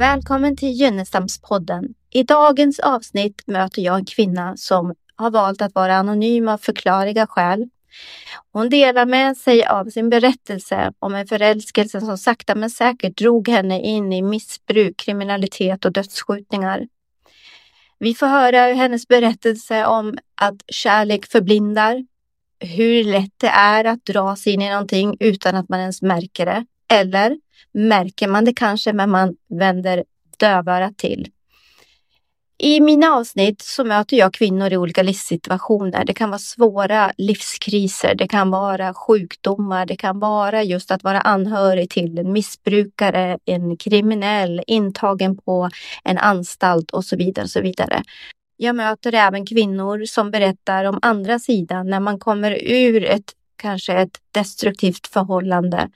Välkommen till Gynnestamspodden. I dagens avsnitt möter jag en kvinna som har valt att vara anonym av förklarliga skäl. Hon delar med sig av sin berättelse om en förälskelse som sakta men säkert drog henne in i missbruk, kriminalitet och dödsskjutningar. Vi får höra hennes berättelse om att kärlek förblindar, hur lätt det är att dra sig in i någonting utan att man ens märker det. Eller märker man det kanske, men man vänder dövörat till. I mina avsnitt så möter jag kvinnor i olika livssituationer. Det kan vara svåra livskriser, det kan vara sjukdomar, det kan vara just att vara anhörig till en missbrukare, en kriminell, intagen på en anstalt och så vidare. Och så vidare. Jag möter även kvinnor som berättar om andra sidan när man kommer ur ett kanske ett destruktivt förhållande.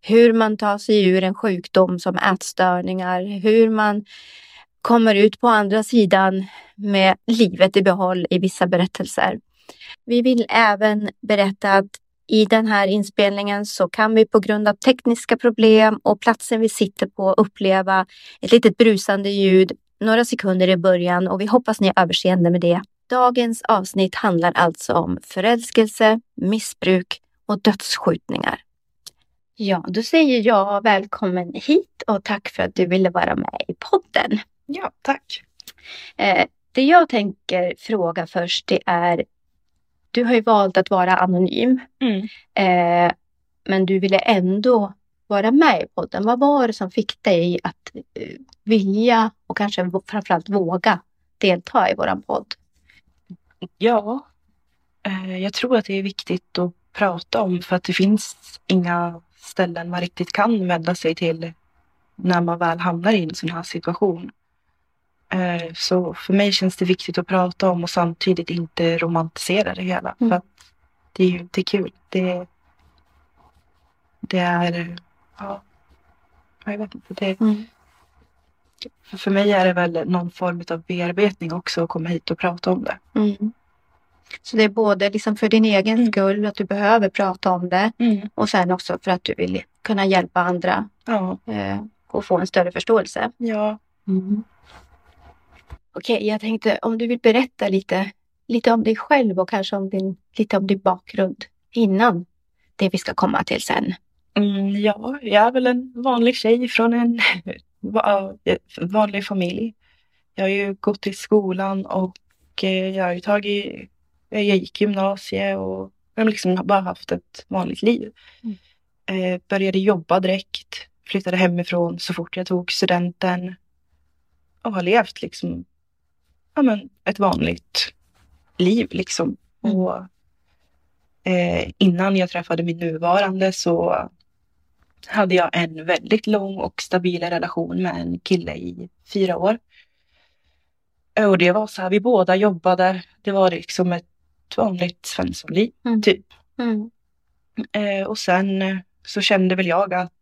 Hur man tar sig ur en sjukdom som ätstörningar, hur man kommer ut på andra sidan med livet i behåll i vissa berättelser. Vi vill även berätta att i den här inspelningen så kan vi på grund av tekniska problem och platsen vi sitter på uppleva ett litet brusande ljud några sekunder i början och vi hoppas ni har överseende med det. Dagens avsnitt handlar alltså om förälskelse, missbruk och dödsskjutningar. Ja, då säger jag välkommen hit och tack för att du ville vara med i podden. Ja, tack. Eh, det jag tänker fråga först det är, du har ju valt att vara anonym, Mm. eh, men du ville ändå vara med i podden. Vad var det som fick dig att eh, vilja och kanske framförallt våga delta i våran podd? Ja, jag tror att det är viktigt att prata om för att det finns inga ställen man riktigt kan vända sig till när man väl hamnar i en sån här situation. Eh, Så för mig känns det viktigt att prata om och samtidigt inte romantisera det hela. Mm. För att det är ju inte kul. Det, det är, ja, jag vet inte. Det, för för mig är det väl någon form av bearbetning också att komma hit och prata om det. Mm. Så det är både liksom för din egen Mm. skull, att du behöver prata om det och sen också för att du vill kunna hjälpa andra Ja, eh, och få en större förståelse. ja. Okej, jag tänkte om du vill berätta lite, lite om dig själv och kanske om din, lite om din bakgrund innan det vi ska komma till sen. Mm, ja, jag är väl en vanlig tjej från en va- vanlig familj. Jag har ju gått i skolan och eh, jag har ju tagit, jag gick gymnasiet och liksom bara haft ett vanligt liv. Mm. Eh, började jobba direkt, flyttade hemifrån så fort jag tog studenten och har levt liksom ja, men ett vanligt liv liksom. Mm. Och eh, innan jag träffade min nuvarande så hade jag en väldigt lång och stabil relation med en kille i fyra år. Och det var så här, vi båda jobbade. Det var liksom ett vanligt svenssonliv, Mm. typ. Mm. Eh, och sen eh, så kände väl jag att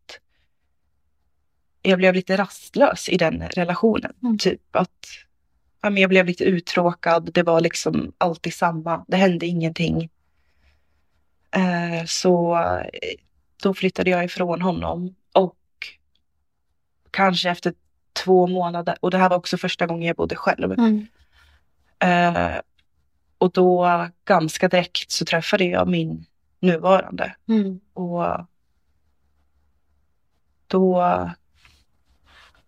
jag blev lite rastlös i den relationen. Mm. Typ att ja, men jag blev lite uttråkad. Det var liksom alltid samma. Det hände ingenting. Eh, så eh, då flyttade jag ifrån honom och kanske efter två månader, och det här var också första gången jag bodde själv. Mm. Eh, och då ganska direkt så träffade jag min nuvarande. Mm. Och då,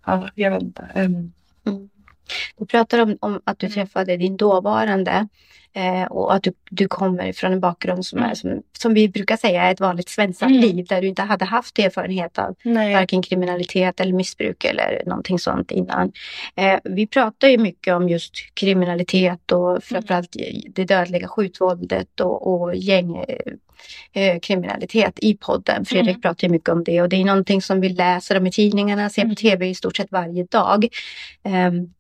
ja, jag vet inte. ehm, Mm. Du pratar om, om att du Mm. träffade din dåvarande eh, och att du, du kommer från en bakgrund som är Mm. som, som vi brukar säga är ett vanligt svenskt Mm. liv där du inte hade haft erfarenhet av nej, varken kriminalitet eller missbruk eller någonting sånt innan. Eh, vi pratar ju mycket om just kriminalitet och framförallt det dödliga skjutvåldet och, och gängkriminalitet eh, kriminalitet i podden. Fredrik Mm. pratar mycket om det och det är någonting som vi läser om i tidningarna, ser på Mm. tv i stort sett varje dag. Ehm,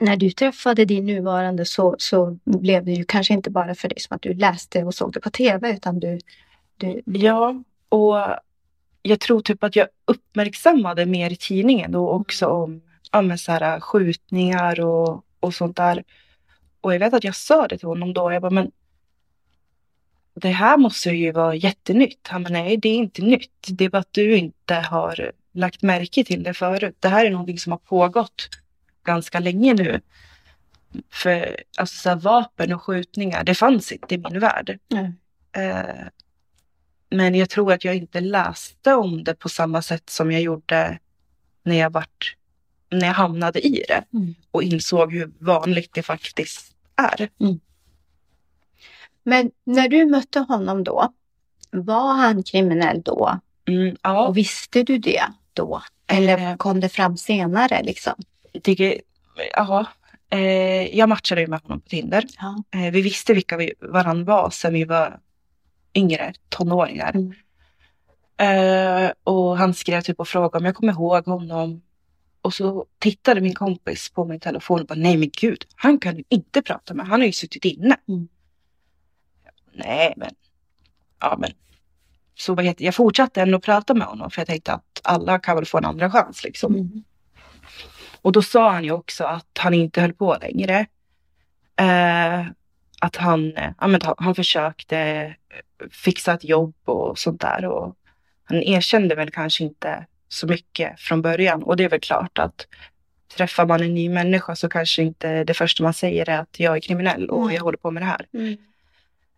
när du träffade din nuvarande så, så blev det ju kanske inte bara för dig som att du läste och såg det på tv utan du, du ja, och jag tror typ att jag uppmärksammade mer i tidningen då också om ja, men så här, skjutningar och, och sånt där. Och jag vet att jag sa det till honom då. Jag bara, men det här måste ju vara jättenytt. Han bara, nej, det är inte nytt. Det är bara att du inte har lagt märke till det förut. Det här är någonting som har pågått ganska länge nu. För alltså, så här, vapen och skjutningar, det fanns inte i min värld. Mm. Eh, men jag tror att jag inte läste om det på samma sätt som jag gjorde när jag, vart, när jag hamnade i det Mm. och insåg hur vanligt det faktiskt är. Men när du mötte honom då, var han kriminell då? Mm, ja, Och visste du det då? Eller Eh. kom det fram senare liksom? Det, ja, eh, jag matchade ju med honom på Tinder. Ja. Eh, vi visste vilka vi, varandra var sedan vi var yngre, tonåringar. Mm. Eh, och han skrev typ och frågade om jag kommer ihåg honom. Och så tittade min kompis på min telefon och bara, nej men gud, han kan ju inte prata med, han har ju suttit inne. Mm. Nej men, ja men. Så vad heter, jag fortsatte ändå prata med honom för jag tänkte att alla kan väl få en andra chans liksom. Mm. Och då sa han ju också att han inte höll på längre. Eh, att han, ja, men han, han försökte eh, fixa ett jobb och sånt där. Och han erkände väl kanske inte så mycket från början. Och det är väl klart att träffar man en ny människa så kanske inte det första man säger är att jag är kriminell och Mm. jag håller på med det här. Mm.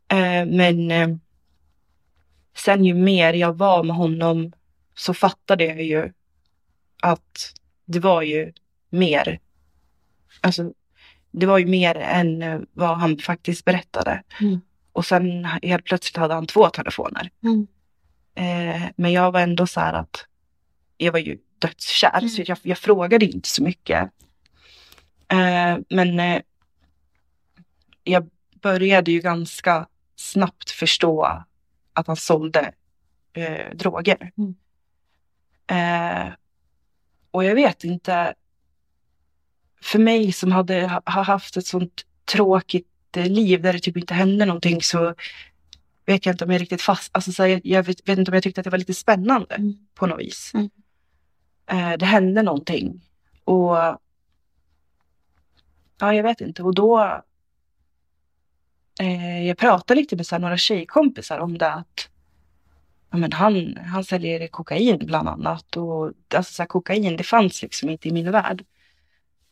Eh, men eh, sen ju mer jag var med honom så fattade jag ju att det var ju mer. Alltså, det var ju mer än eh, vad han faktiskt berättade. Mm. Och sen helt plötsligt hade han två telefoner. Mm. Eh, men jag var ändå så här att jag var ju dödskär Mm. så jag, jag frågade inte så mycket. Eh, men eh, jag började ju ganska snabbt förstå att han sålde eh, droger. Mm. Eh, och jag vet inte, för mig som hade ha, har haft ett sånt tråkigt eh, liv där det typ inte hände någonting så vet jag inte om jag riktigt fast, alltså så här, jag, jag vet, vet inte om jag tyckte att det var lite spännande Mm. på något vis. Mm. Eh, det hände någonting och ja, jag vet inte och då eh, jag pratade lite med så här, några tjejkompisar om det att ja, men han, han säljer kokain bland annat och alltså så här, kokain det fanns liksom inte i min värld.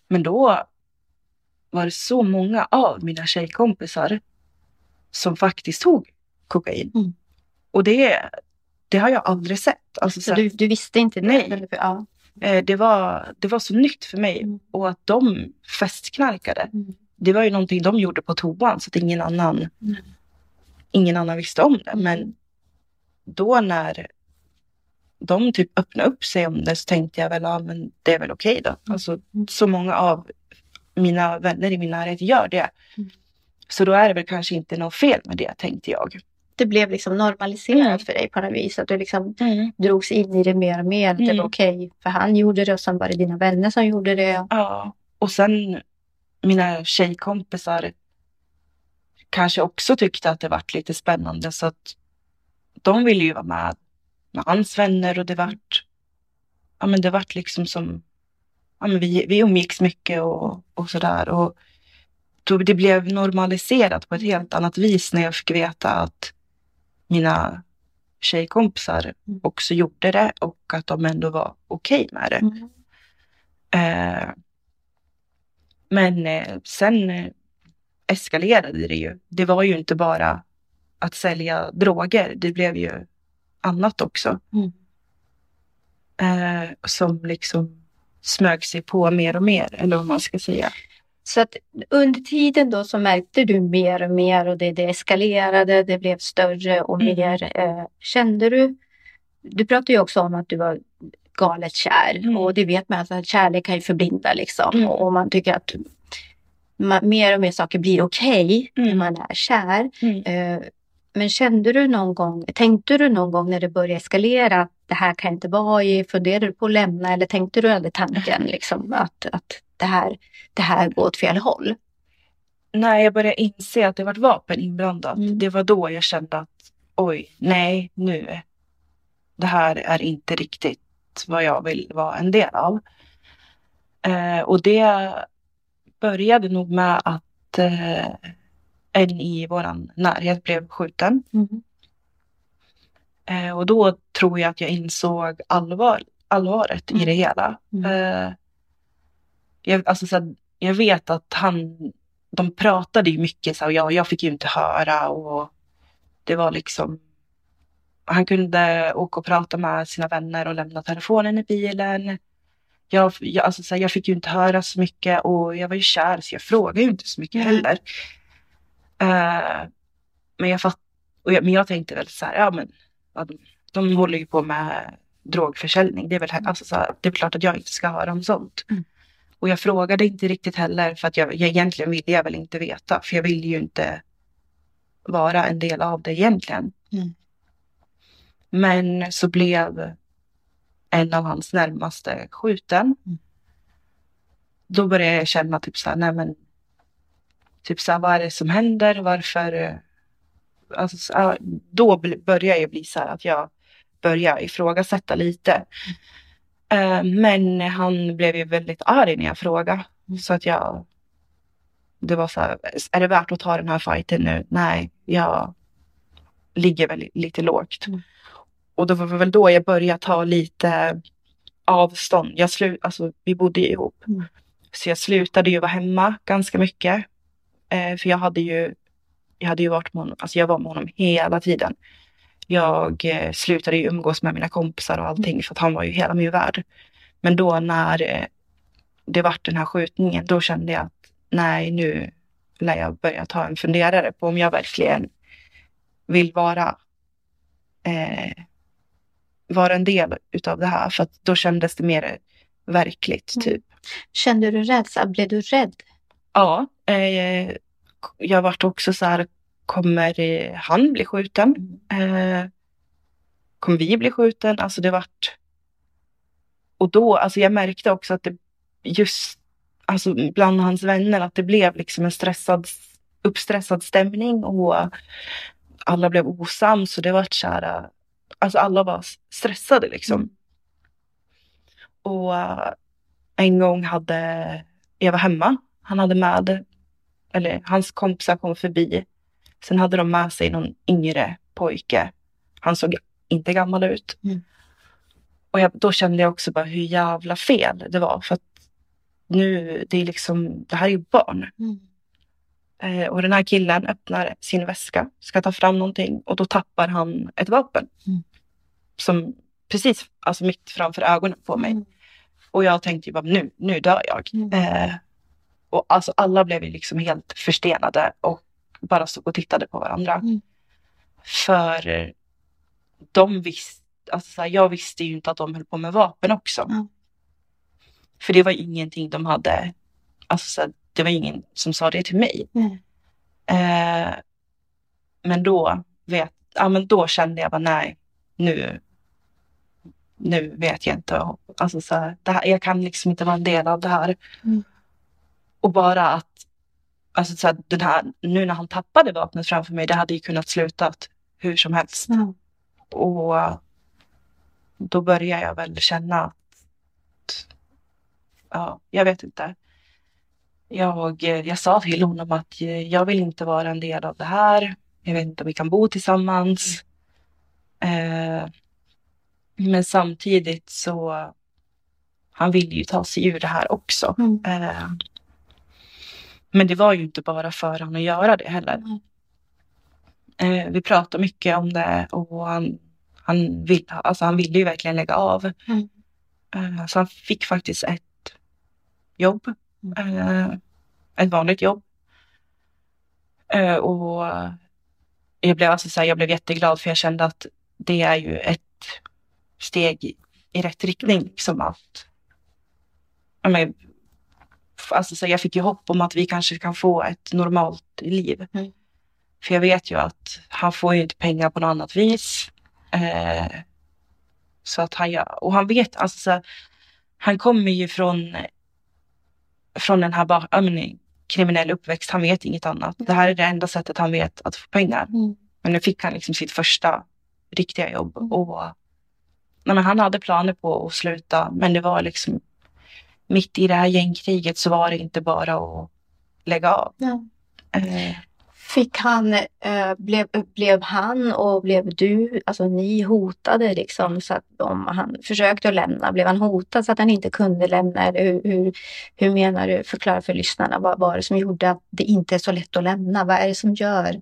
Men då var det så många av mina tjejkompisar som faktiskt tog kokain. Mm. Och det, det har jag aldrig sett. Alltså, så Så du, du visste inte det? Nej. Eller, ja. eh, det, var, det var så nytt för mig. Mm. Och att de festknarkade, Mm. det var ju någonting de gjorde på toan så att ingen annan, Mm. ingen annan visste om det. Men då när de typ öppnade upp sig om det så tänkte jag väl, ja men det är väl okej då. Alltså Mm. så många av mina vänner i min närhet gör det. Mm. Så då är det väl kanske inte något fel med det tänkte jag. Det blev liksom normaliserat Mm. för dig på något vis. Att du liksom drogs in i det mer och mer. Det Mm. var okej, för han gjorde det och sen var det dina vänner som gjorde det. Ja, och sen mina tjejkompisar kanske också tyckte att det vart lite spännande så att de ville ju vara med med hans vänner och det vart ja men det vart liksom som ja men vi, vi umgicks mycket och, och sådär och då det blev normaliserat på ett helt annat vis när jag fick veta att mina tjejkompisar Mm. också gjorde det och att de ändå var okej med det. Mm. Eh, men eh, sen eh, eskalerade det ju. Det var ju inte bara att sälja droger. Det blev ju annat också. Mm. Eh, som liksom smög sig på mer och mer, eller vad man ska säga. Så att under tiden då så märkte du mer och mer och det, det eskalerade, det blev större och Mm. mer. Eh, kände du, du pratade ju också om att du var galet kär Mm. och det vet man alltså att kärlek kan ju förblinda liksom Mm. och, och man tycker att man, mer och mer saker blir okej när Mm. man är kär. Mm. Eh, men kände du någon gång, tänkte du någon gång när det började eskalera att det här kan inte vara i, funderade du på att lämna eller tänkte du aldrig tanken liksom att, att det, här, det här går åt fel håll? När jag började inse att det var vapen inblandat, Mm. det var då jag kände att oj, nej, nu. Det här är inte riktigt vad jag vill vara en del av. Eh, och det började nog med att eh, en i våran närhet blev skjuten. Mm. Eh, och då tror jag att jag insåg allvar, allvaret i Mm. det hela. Mm. Eh, jag, alltså, så här, jag vet att han, de pratade ju mycket så här, och jag, jag fick ju inte höra och det var liksom han kunde åka och prata med sina vänner och lämna telefonen i bilen. Jag, jag, alltså, så här, jag fick ju inte höra så mycket och jag var ju kär så jag frågade ju inte så mycket heller. Eh, men, jag fatt, och jag, men jag tänkte väl så här, ja men de, de håller ju på med drogförsäljning. Det är väl alltså, så här, det är klart att jag inte ska höra om sånt. Mm. Och jag frågade inte riktigt heller för att jag, jag egentligen ville jag väl inte veta. För jag ville ju inte vara en del av det egentligen. Mm. Men så blev en av hans närmaste skjuten. Mm. Då började jag känna typ så här, nej men typ så här, vad är det som händer? Varför? eh, Alltså, då började jag bli så här att jag började ifrågasätta lite. Eh, men han blev ju väldigt arg när jag frågade. Så att jag, det var så här, är det värt att ta den här fighten nu? Nej, jag ligger väl lite lågt. Mm. Och det var väl då jag började ta lite avstånd. Jag slu, alltså, vi bodde ihop. Mm. Så jag slutade ju vara hemma ganska mycket. Eh, för jag hade ju, jag hade ju varit med honom, alltså jag var med honom hela tiden. Jag eh, slutade ju umgås med mina kompisar och allting för att han var ju hela min värld. Men då när eh, det vart den här skjutningen, då kände jag att nej, nu lär jag börja ta en funderare på om jag verkligen vill vara eh, vara en del utav det här. För att då kändes det mer verkligt, Mm. typ. Kände du rädsla? Blev du rädd? Ja, eh, jag vart också så här, kommer han bli skjuten? Eh, kommer vi bli skjuten? Alltså det vart... Och då, alltså jag märkte också att det just, alltså bland hans vänner, att det blev liksom en stressad, uppstressad stämning och alla blev osams och det vart så här, alltså alla var stressade liksom. Mm. Och eh, en gång hade, jag var hemma, han hade med, eller hans kompisar kom förbi. Sen hade de med sig någon yngre pojke. Han såg inte gammal ut. Mm. Och jag, då kände jag också bara hur jävla fel det var. För att nu, det är liksom, det här är ju barn. Mm. Eh, och den här killen öppnar sin väska, ska ta fram någonting och då tappar han ett vapen. Mm. Som precis, alltså mitt framför ögonen på mig. Mm. Och jag tänkte ju bara nu, nu dör jag. Mm. Eh, och alltså alla blev ju liksom helt förstenade och bara stod och tittade på varandra. Mm. För de visste, alltså så här, jag visste ju inte att de höll på med vapen också. Mm. För det var ingenting de hade, alltså så här, det var ingen som sa det till mig. Mm. Eh, men då vet, ja men då kände jag bara nej, nu, nu vet jag inte. Alltså så här, det här, jag kan liksom inte vara en del av det här. Mm. Och bara att, alltså så här, den här, nu när han tappade vapnet framför mig, det hade ju kunnat slutat hur som helst. Ja. Och eh, då börjar jag väl känna att, ja, jag vet inte. Jag, eh, jag sa till honom att eh, jag vill inte vara en del av det här. Jag vet inte om vi kan bo tillsammans. Eh, men samtidigt så, han vill ju ta sig ur det här också. Mm. Eh, men det var ju inte bara för honom att göra det heller. Mm. Eh, vi pratade mycket om det och han, han, vill, alltså han ville ju verkligen lägga av. Mm. Eh, så han fick faktiskt ett jobb. Mm. Eh, ett vanligt jobb. Eh, och jag blev, alltså så här, jag blev jätteglad för jag kände att det är ju ett steg i, rätt riktning. Liksom att, ja, men, f- alltså, så jag fick ju hopp om att vi kanske kan få ett normalt liv. Mm. För jag vet ju att han får ju inte pengar på något annat vis. Eh, så att han gör, och han vet, alltså så han kommer ju från, från den här ba- men, kriminell uppväxt. Han vet inget annat. Det här är det enda sättet han vet att få pengar. Mm. Men nu fick han liksom sitt första riktiga jobb. Mm. Och, nej, men han hade planer på att sluta, men det var liksom mitt i det här gängkriget så var det inte bara att lägga av. Ja. Eh, Fick han, eh, blev, blev han och blev du, alltså ni hotade liksom så att om han försökte att lämna, blev han hotad så att han inte kunde lämna? Eller hur, hur, hur menar du? Förklara för lyssnarna, vad var det som gjorde att det inte är så lätt att lämna? Vad är det som gör?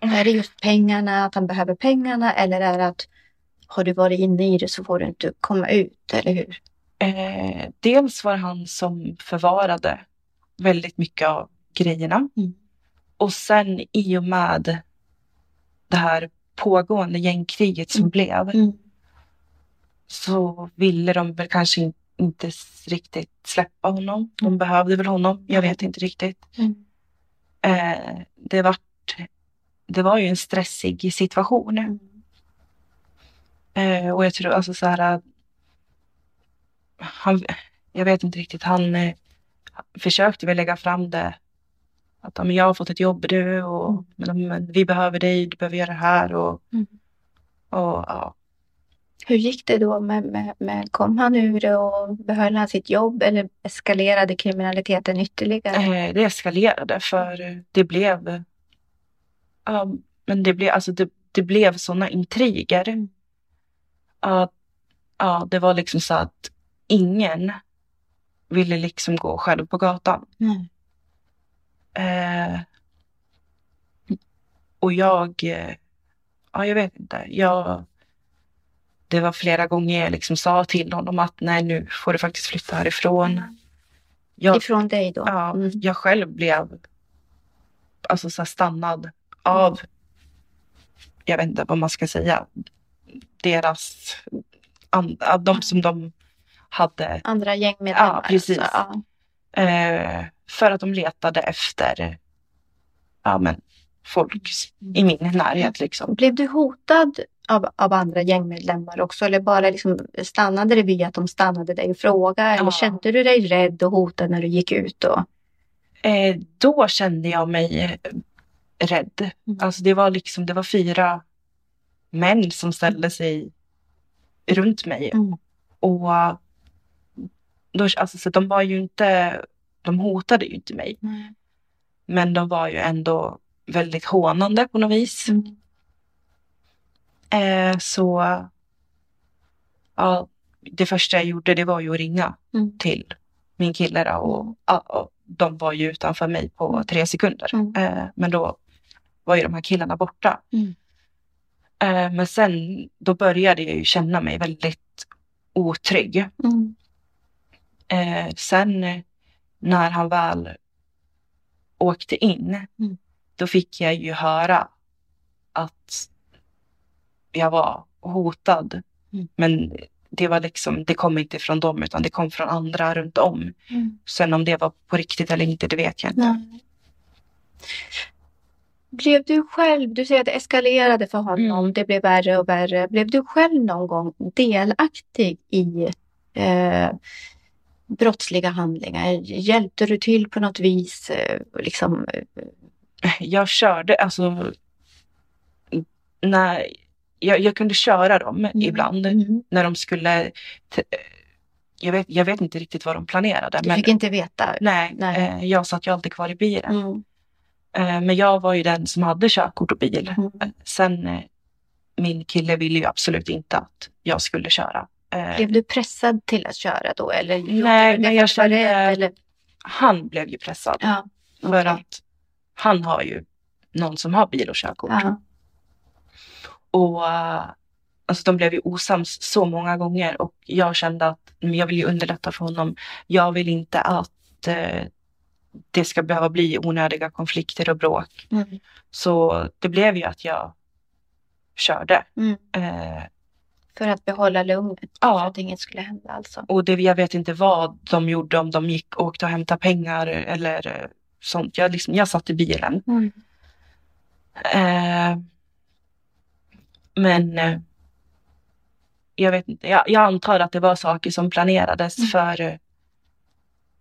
Är det just pengarna, att han behöver pengarna eller är det att har du varit inne i det så får du inte komma ut, eller hur? Eh, dels var det han som förvarade väldigt mycket av grejerna. Mm. Och sen i och med det här pågående gängkriget som Mm. blev Mm. så ville de väl kanske in, inte s- riktigt släppa honom. De Mm. behövde väl honom. Jag vet inte riktigt. Mm. Eh, det, vart, det var ju en stressig situation. Mm. Eh, och jag tror alltså så här. Han, jag vet inte riktigt. Han eh, försökte väl lägga fram det. Att men jag har fått ett jobb du och Mm. men, vi behöver dig. Du behöver göra det här och, Mm. och ja. Hur gick det då? Med, med, med, kom han ur det och behöll han sitt jobb eller eskalerade kriminaliteten ytterligare? Eh, det eskalerade för eh, det blev. Ja, men det blev alltså det, det blev sådana intriger. Mm. Att, ja, det var liksom så att ingen ville liksom gå själv på gatan. Nej. Eh, och jag, eh, ja jag vet inte, jag, det var flera gånger jag liksom sa till honom att nej nu får du faktiskt flytta härifrån. Jag, Ifrån dig då? ja, Mm. jag själv blev alltså så stannad av, jag vet inte vad man ska säga, deras, an, de som de hade Andra gängmedlemmar? Ja, precis. Alltså, ja. Eh, för att de letade efter ja, men, folk i min närhet. Liksom. Blev du hotad av, av andra gängmedlemmar också? Eller bara liksom stannade det vid att de stannade dig och frågade? Eller Ja. kände du dig rädd och hotad när du gick ut då? Eh, då kände jag mig rädd. Mm. Alltså, det, var liksom, det var fyra män som ställde sig runt mig. Mm. Och då, alltså, så de var ju inte, de hotade ju inte mig. Men de var ju ändå väldigt hånande på något vis. Mm. Eh, så ja, det första jag gjorde det var ju att ringa Mm. till min kille då, och, ja, och de var ju utanför mig på tre sekunder. Mm. Eh, men då var ju de här killarna borta. Mm. Eh, men sen då började jag ju känna mig väldigt otrygg. Mm. Eh, sen eh, när han väl åkte in, Mm. då fick jag ju höra att jag var hotad. Mm. Men det var liksom, det kom inte från dem utan det kom från andra runt om. Mm. Sen om det var på riktigt eller inte, det vet jag inte. Nej. Blev du själv, du säger att det eskalerade för honom, Mm. det blev värre och värre. Blev du själv någon gång delaktig i eh, brottsliga handlingar? Hjälpte du till på något vis? Eh, liksom, eh, Jag körde, alltså, när jag, jag kunde köra dem ibland Mm. när de skulle, t- jag vet, jag vet inte riktigt vad de planerade. Du men, fick inte veta? Nej, Nej. Eh, jag satt ju alltid kvar i bilen. Mm. Eh, men jag var ju den som hade körkort och bil. Mm. Eh, Sen eh, min kille ville ju absolut inte att jag skulle köra. Eh, Blev du pressad till att köra då? Eller Nej, men för jag kände- eller? han blev ju pressad Ja, för okej. att han har ju någon som har bil och körkort. ja. Och eh, alltså de blev ju osams så många gånger och jag kände att men jag vill ju underlätta för honom. Jag vill inte att eh, det ska behöva bli onödiga konflikter och bråk. Mm. Så det blev ju att jag körde. Mm. Eh, För att behålla lugnet, för ja, att inget skulle hända alltså. och det, jag vet inte vad de gjorde, om de gick och åkte och hämtade pengar eller eh, sånt. Jag, liksom, jag satt i bilen. Mm. Eh, men eh, jag vet inte, jag, jag antar att det var saker som planerades Mm. för eh,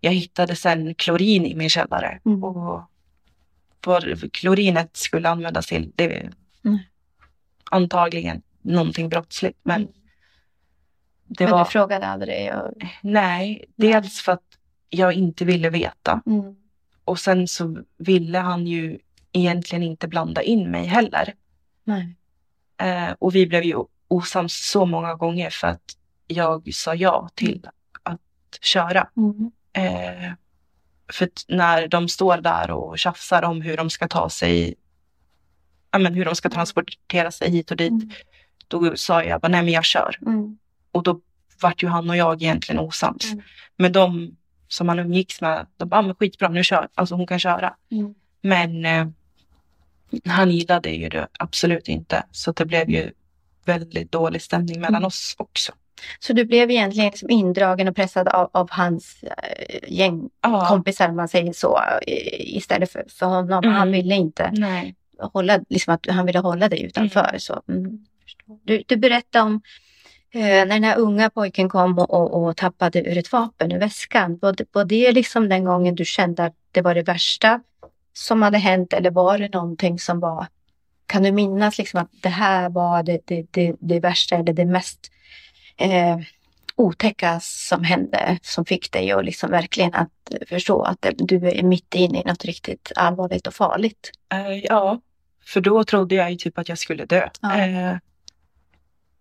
jag hittade sen klorin i min källare. Mm. Och vad klorinet skulle användas till, det Mm. antagligen någonting brottsligt. Men Mm. det Men var, du frågade aldrig? Och... nej, dels för att jag inte ville veta. Mm. Och sen så ville han ju egentligen inte blanda in mig heller. Nej. Eh, och vi blev ju osams så många gånger för att jag sa ja till att köra. Mm. Eh, för när de står där och tjafsar om hur de ska ta sig, ja men hur de ska transportera sig hit och dit, Mm. Då sa jag bara nej men jag kör. Mm. Och då vart ju han och jag egentligen osams. Mm. Men de som han umgicks med, de bara, "Ah, men skitbra nu kör, alltså hon kan köra. Mm. Men eh, han gillade ju det absolut inte. Så det blev ju väldigt dålig stämning mellan Mm. oss också. Så du blev egentligen liksom indragen och pressad av, av hans eh, gäng Ja, kompisar om man säger så istället för, för honom. Mm. Han ville inte nej. hålla, liksom att han ville hålla dig utanför. Så, mm, förstår. du, du berättade om eh, när den här unga pojken kom och, och, och tappade ur ett vapen ur väskan. Var det, var det liksom den gången du kände att det var det värsta som hade hänt eller var det någonting som var kan du minnas liksom att det här var det, det, det, det värsta eller det mest eh, otäcka som hände som fick dig att liksom verkligen att förstå att du är mitt inne i något riktigt allvarligt och farligt? Eh, ja, för då trodde jag ju typ att jag skulle dö. Ja.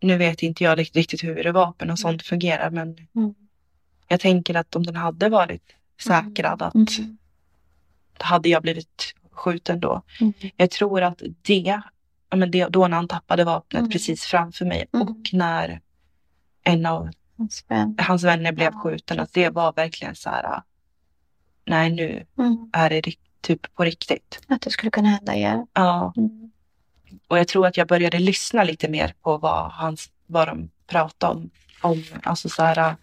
Nu vet inte jag rikt- riktigt hur vapen och sånt fungerar men Mm. jag tänker att om den hade varit säkrad att Mm. hade jag blivit skjuten då. Mm. Jag tror att det, ja, men det då när han tappade vapnet Mm. precis framför mig Mm. och när en av Spännande. hans vänner blev skjuten, att det var verkligen så här, nej nu Mm. är det typ på riktigt. Att det skulle kunna hända igen. Ja, Mm. Och jag tror att jag började lyssna lite mer på vad, hans, vad de pratade om. om alltså så här,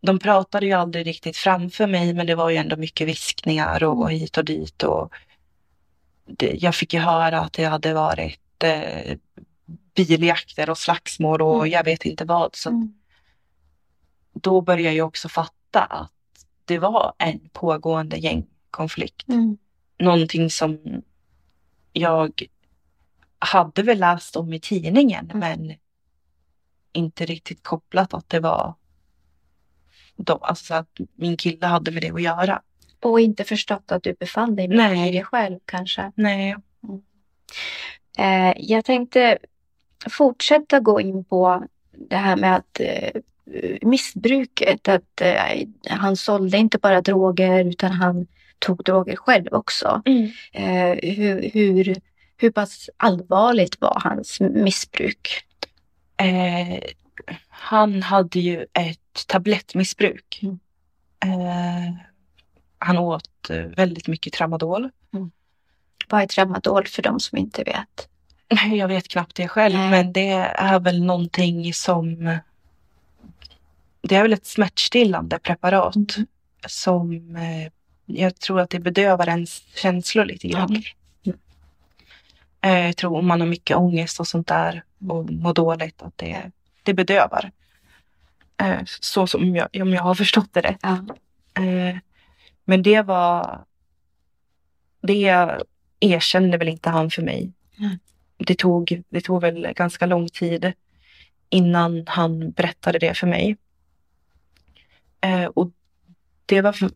de pratade ju aldrig riktigt framför mig men det var ju ändå mycket viskningar och, och hit och dit. Och det, jag fick ju höra att det hade varit eh, biljakter och slagsmål och Mm. jag vet inte vad. Så Mm. då började jag också fatta att det var en pågående gängkonflikt. Mm. Någonting som jag hade väl läst om i tidningen Mm. men inte riktigt kopplat att det var de, alltså så att min kille hade med det att göra. Och inte förstått att du befann dig med det själv kanske. Nej. Eh, jag tänkte fortsätta gå in på det här med att eh, missbruket. Att eh, han sålde inte bara droger utan han tog droger själv också. Eh, hur, hur, hur pass allvarligt var hans missbruk? Eh, han hade ju ett tablettmissbruk. Mm. Eh, han åt eh, väldigt mycket tramadol. Vad är tramadol för de som inte vet? Jag vet knappt det själv, Nej. men det är väl någonting som... Det är väl ett smärtstillande preparat Mm. som eh, jag tror att det bedövar ens känslor lite grann. Okej. Mm. Eh, jag tror om man har mycket ångest och sånt där och mår dåligt att det, det bedövar. Eh, så som jag, om jag har förstått det rätt. Ja. Eh, men det var... Det erkände väl inte han för mig. Mm. Det, tog, det tog väl ganska lång tid innan han berättade det för mig. Och det var... För,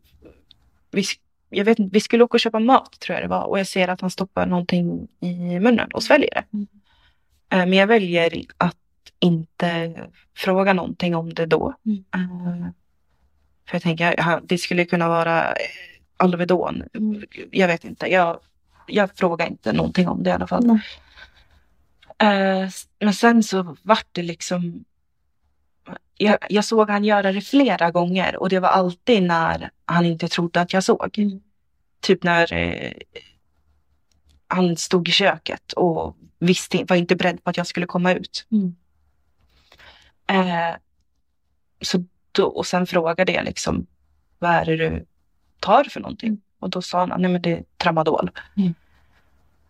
vi, jag vet inte, vi skulle åka och köpa mat tror jag det var och jag ser att han stoppar någonting i munnen och sväljer det. Mm. Eh, men jag väljer att inte fråga någonting om det då. Mm. Eh, för jag tänker, det skulle kunna vara eh, Alvedon. Mm. Jag vet inte. Jag, jag frågar inte någonting om det i alla fall. S- men sen så vart det liksom... Jag, jag såg han göra det flera gånger och det var alltid när han inte trodde att jag såg. Mm. Typ när eh, han stod i köket och visste, var inte beredd på att jag skulle komma ut. Mm. Eh, så då, och sen frågade jag liksom, vad är det du tar för någonting? Mm. Och då sa han, nej men det är tramadol. Mm.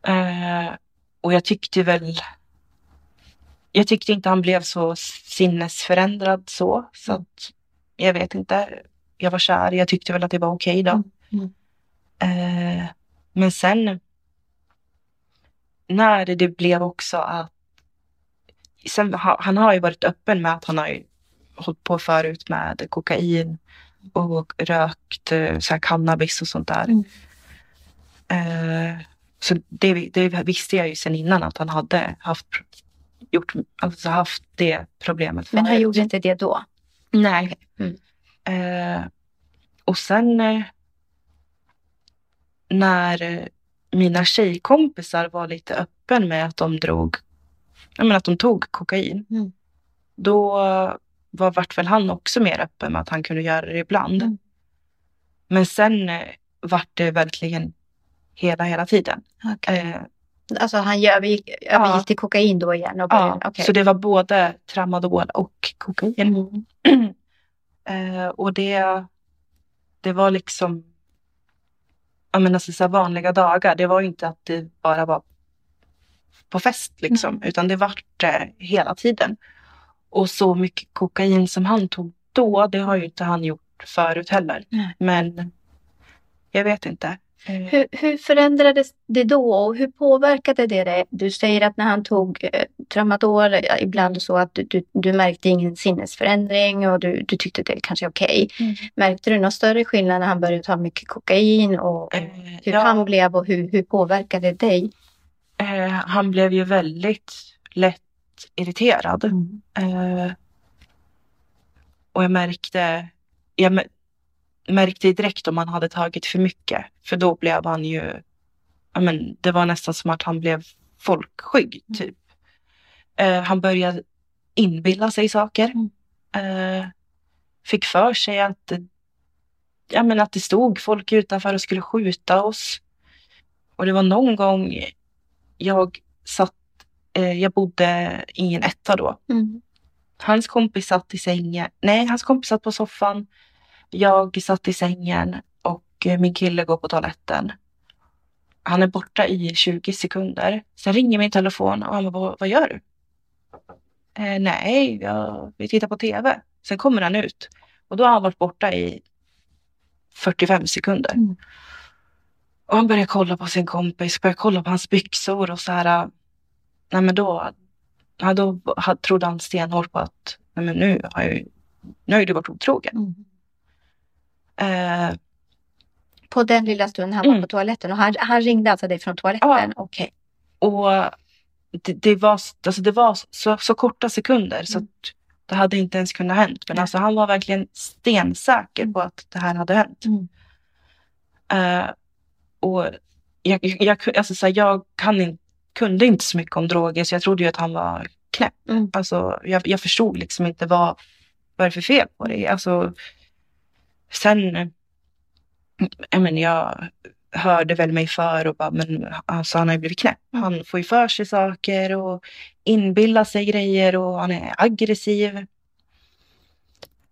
Eh, och jag tyckte väl, jag tyckte inte han blev så sinnesförändrad så. Så att, jag vet inte, jag var kär, jag tyckte väl att det var okej då. Mm. Eh, men sen när det blev också att sen, ha- han har ju varit öppen med att han har ju hållit på förut med kokain och rökt eh, så här cannabis och sånt där. Mm. Eh, så det, det visste jag ju sedan innan att han hade haft, gjort, alltså haft det problemet. Men han gjorde inte det då? Nej. Mm. Eh, och sen eh, när mina tjejkompisar var lite öppen med att de drog, jag menar att de tog kokain. Mm. Då var vart väl han också mer öppen med att han kunde göra det ibland. Mm. Men sen eh, vart det verkligen hela, hela tiden. Okay. Eh, alltså han övergick, övergick ja. till kokain då igen? Och ja, okay. så det var både tramadol och kokain. Mm. eh, och det, det var liksom jag menar, så vanliga dagar. Det var inte att det bara var på fest liksom, mm. utan det vart det hela tiden. Och så mycket kokain som han tog då, det har ju inte han gjort förut heller. Mm. Men jag vet inte. Eh. Hur, hur, förändrades det då och hur påverkade det dig? Du säger att när han tog eh, tramadol, ibland så att du, du, du, märkte ingen sinnesförändring och du, du tyckte det kanske är okej. Okay. Mm. Märkte du någon större skillnad när han började ta mycket kokain och eh, hur ja. han blev och hur, hur påverkade det dig? Eh, han blev ju väldigt lätt irriterad. Mm. Eh, och jag märkte, jag märkte direkt om han hade tagit för mycket. För då blev han ju, ja men det var nästan som att han blev folkskygg mm. typ. Eh, han började inbilla sig saker. Mm. Eh, fick för sig att, ja men att det stod folk utanför och skulle skjuta oss. Och det var någon gång jag satt, eh, jag bodde i en etta då. Mm. Hans kompis satt i sängen, nej hans kompis satt på soffan jag satt i sängen och eh, min kille går på toaletten. Han är borta i 20 sekunder. Sen ringer min telefon och han bara, vad gör du? Eh, nej, jag vill titta på tv. Sen kommer han ut och då har han varit borta i 45 sekunder. Mm. Och han börjar kolla på sin kompis, börjar kolla på hans byxor och så här. Nej men då, då trodde han stenhårt på att nej men nu har jag nu har du varit otrogen. Mm. Eh, på den lilla stunden han mm. var på toaletten och han, han ringde alltså dig från toaletten? Ja. Okay. Och det, det, var, alltså det var så, så korta sekunder så mm. det hade inte ens kunnat hänt. Men alltså han var verkligen stensäker på att det här hade hänt. Mm. Uh, och jag, jag, alltså så här, jag kan in, kunde inte så mycket om droger så jag trodde ju att han var knäpp. Mm. Alltså, jag, jag förstod liksom inte vad, vad är det för fel på det. Alltså, sen, jag, men, jag hörde väl mig för och bara, men alltså, han har ju blivit knäpp. Han får ju för sig saker och inbillar sig grejer och han är aggressiv.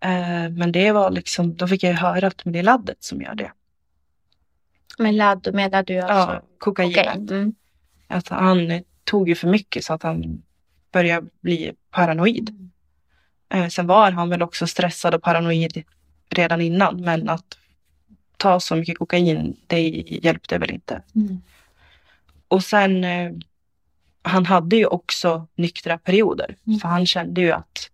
Uh, men det var liksom, då fick jag ju höra att det är laddet som gör det. Med ladd menar du alltså? Ja, kokain. kokain. Mm. Att han tog ju för mycket så att han började bli paranoid. Mm. Uh, sen var han väl också stressad och paranoid redan innan. Men att ta så mycket kokain, det hjälpte väl inte. Mm. Och sen, eh, han hade ju också nyktra perioder. Mm. För han kände ju att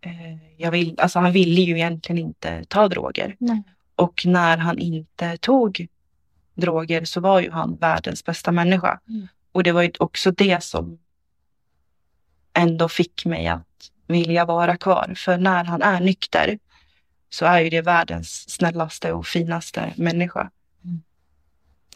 eh, jag vill, alltså han ville ju egentligen inte ta droger. Nej. Och när han inte tog droger så var ju han världens bästa människa. Mm. Och det var ju också det som ändå fick mig att vilja vara kvar. För när han är nykter så är ju det världens snällaste och finaste människa.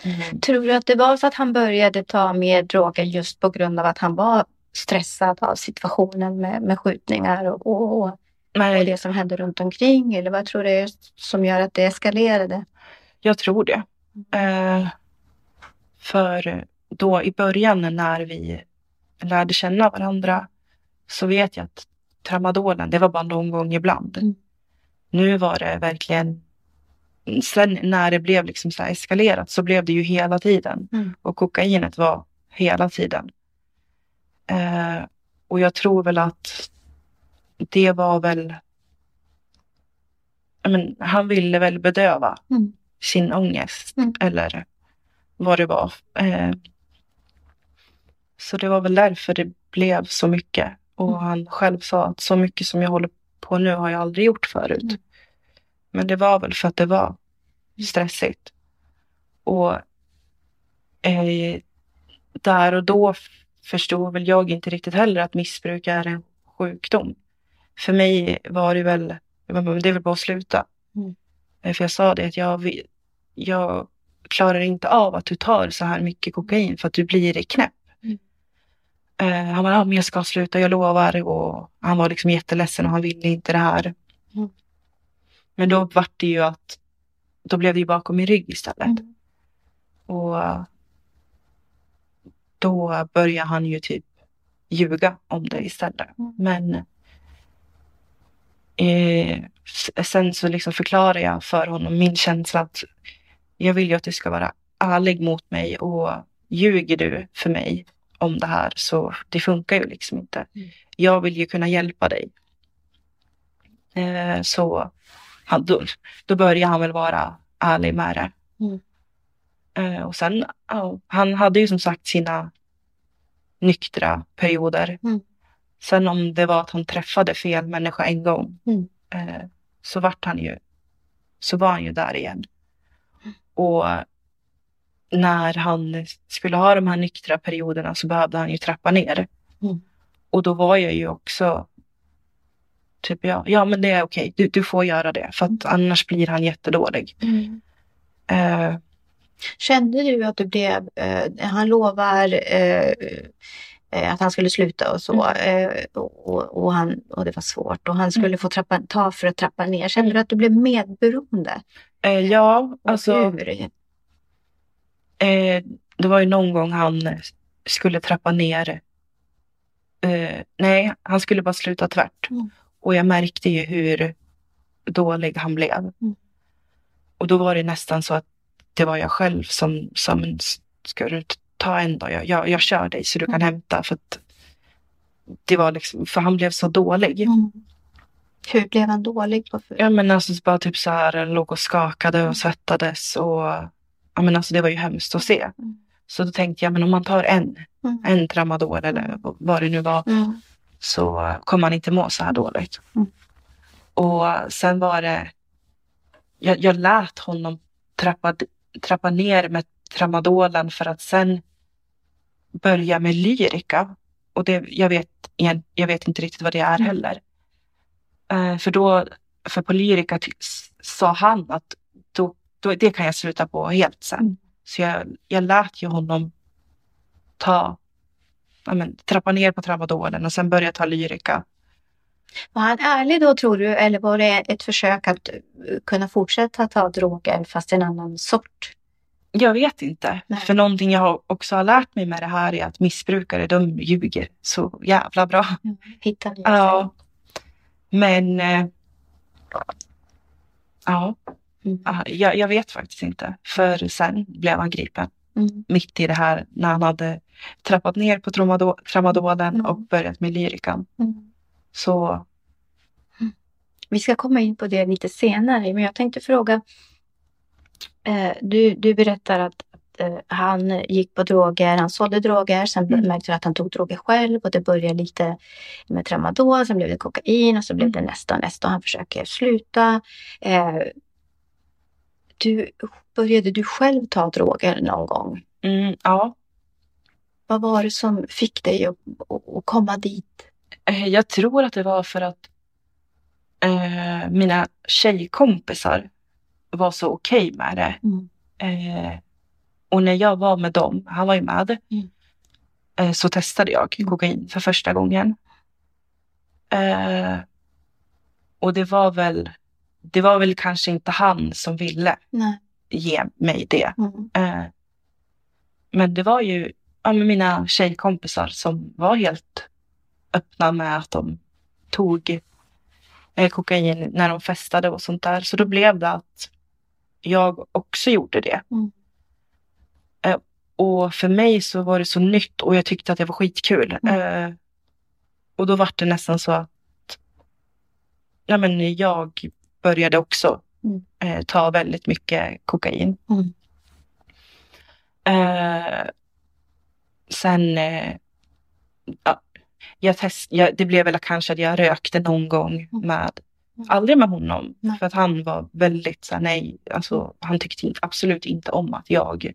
Mm. Tror du att det var så att han började ta mer droger just på grund av att han var stressad av situationen med, med skjutningar och, och, och, och det som hände runt omkring? Eller vad tror du är som gör att det eskalerade? Jag tror det. Eh, för då i början när vi lärde känna varandra så vet jag att tramadolen, det var bara någon gång ibland. Mm. Nu var det verkligen Sen när det blev liksom så eskalerat så blev det ju hela tiden. Mm. Och kokainet var hela tiden. Eh, och jag tror väl att det var väl... Men, han ville väl bedöva mm. sin ångest mm. eller vad det var. Eh, så det var väl därför det blev så mycket. Och mm. han själv sa att så mycket som jag håller på nu har jag aldrig gjort förut. Men det var väl för att det var stressigt. Och eh, där och då förstod väl jag inte riktigt heller att missbruk är en sjukdom. För mig var det väl, det är väl bara att sluta. Mm. Eh, För jag sa det att jag, jag klarar inte av att du tar så här mycket kokain för att du blir knäpp. Mm. Eh, han bara, ja, men jag ska sluta, jag lovar. Och han var liksom jätteledsen och han ville inte det här. Mm. Men då vart det ju att, då blev det ju bakom min rygg istället. Mm. Och då började han ju typ ljuga om det istället. Mm. Men eh, sen så liksom förklarar jag för honom min känsla att jag vill ju att du ska vara ärlig mot mig och ljuger du för mig om det här så det funkar ju liksom inte. Mm. Jag vill ju kunna hjälpa dig. Eh, så han, då, då börjar han väl vara ärlig med det. Mm. Eh, och sen, ja, han hade ju som sagt sina nyktra perioder. Mm. Sen om det var att han träffade fel människa en gång Mm. eh, så vart han ju, så var han ju där igen. Och när han skulle ha de här nyktra perioderna så behövde han ju trappa ner. Mm. Och då var jag ju också typ ja, ja men det är okej, du, du får göra det för att annars blir han jättedålig. Mm. Eh, Kände du att du blev, eh, han lovar eh, eh, att han skulle sluta och så Mm. eh, och, och, han, och det var svårt och han skulle få trappa, ta för att trappa ner. Kände du att du blev medberoende? eh, ja, Och alltså det var ju någon gång han skulle trappa ner. Nej, han skulle bara sluta tvärt. Mm. Och jag märkte ju hur dålig han blev. Mm. Och då var det nästan så att det var jag själv som, som ska du ta en då? Jag, jag, jag kör dig så du kan Mm. hämta. För det var liksom, för han blev så dålig. Mm. Hur blev han dålig? På. Ja men alltså bara typ så här låg och skakade och svettades och ja men alltså det var ju hemskt att se. Mm. Så då tänkte jag men om man tar en, Mm. en tramadol eller vad det nu var Mm. Så kommer man inte må så här dåligt. Mm. Och sen var det, jag, jag lät honom trappa, trappa ner med tramadolen för att sen börja med lyrika. Och det, jag, vet, jag vet inte riktigt vad det är Mm. heller. Eh, för då, för på lyrika sa han att då, då, det kan jag sluta på helt sen. Mm. Så jag, jag lät ju honom ta, men, trappa ner på tramadolen och sen börja ta lyrika. Var han ärlig då tror du eller var det ett försök att eh, kunna fortsätta ta droger fast en annan sort? Jag vet inte. Nej. För någonting jag också har lärt mig med det här är att missbrukare, de ljuger så jävla bra. Hittar ni Ja. Men eh, ja, Mm. ja, jag, jag vet faktiskt inte. För sen blev han gripen Mm. mitt i det här när han hade trappat ner på tramado- tramadolen Mm. och börjat med lyrikan. Mm. Så Vi ska komma in på det lite senare, men jag tänkte fråga. Eh, du, du berättar att, att eh, han gick på droger, han sålde droger, sen Mm. märkte du att han tog droger själv och det började lite med tramadol, sen blev det kokain och så blev det Mm. nästa och nästa och han försöker sluta. Eh, du, började du själv ta droger någon gång? mm, ja, Vad var det som fick dig att, att, komma dit? Eh, Jag tror att det var för att eh, mina tjejkompisar var så okej med det. Mm. Eh, och när jag var med dem, han var ju med, Mm. eh, så testade jag kokain för första gången. Eh, och det var väl, det var väl kanske inte han som ville Nej. ge mig det. Mm. Eh, men det var ju ja, mina tjejkompisar som var helt öppna med att de tog eh, kokain när de festade och sånt där. Så då blev det att jag också gjorde det. Mm. Eh, och för mig så var det så nytt och jag tyckte att det var skitkul. Mm. Eh, och då var det nästan så att ja, men jag började också Mm. eh, ta väldigt mycket kokain. Mm. Eh, sen, eh, ja, jag test, jag, det blev väl kanske att jag rökte någon gång Mm. med, aldrig med honom. Nej. För att han var väldigt så här, nej, alltså han tyckte absolut inte om att jag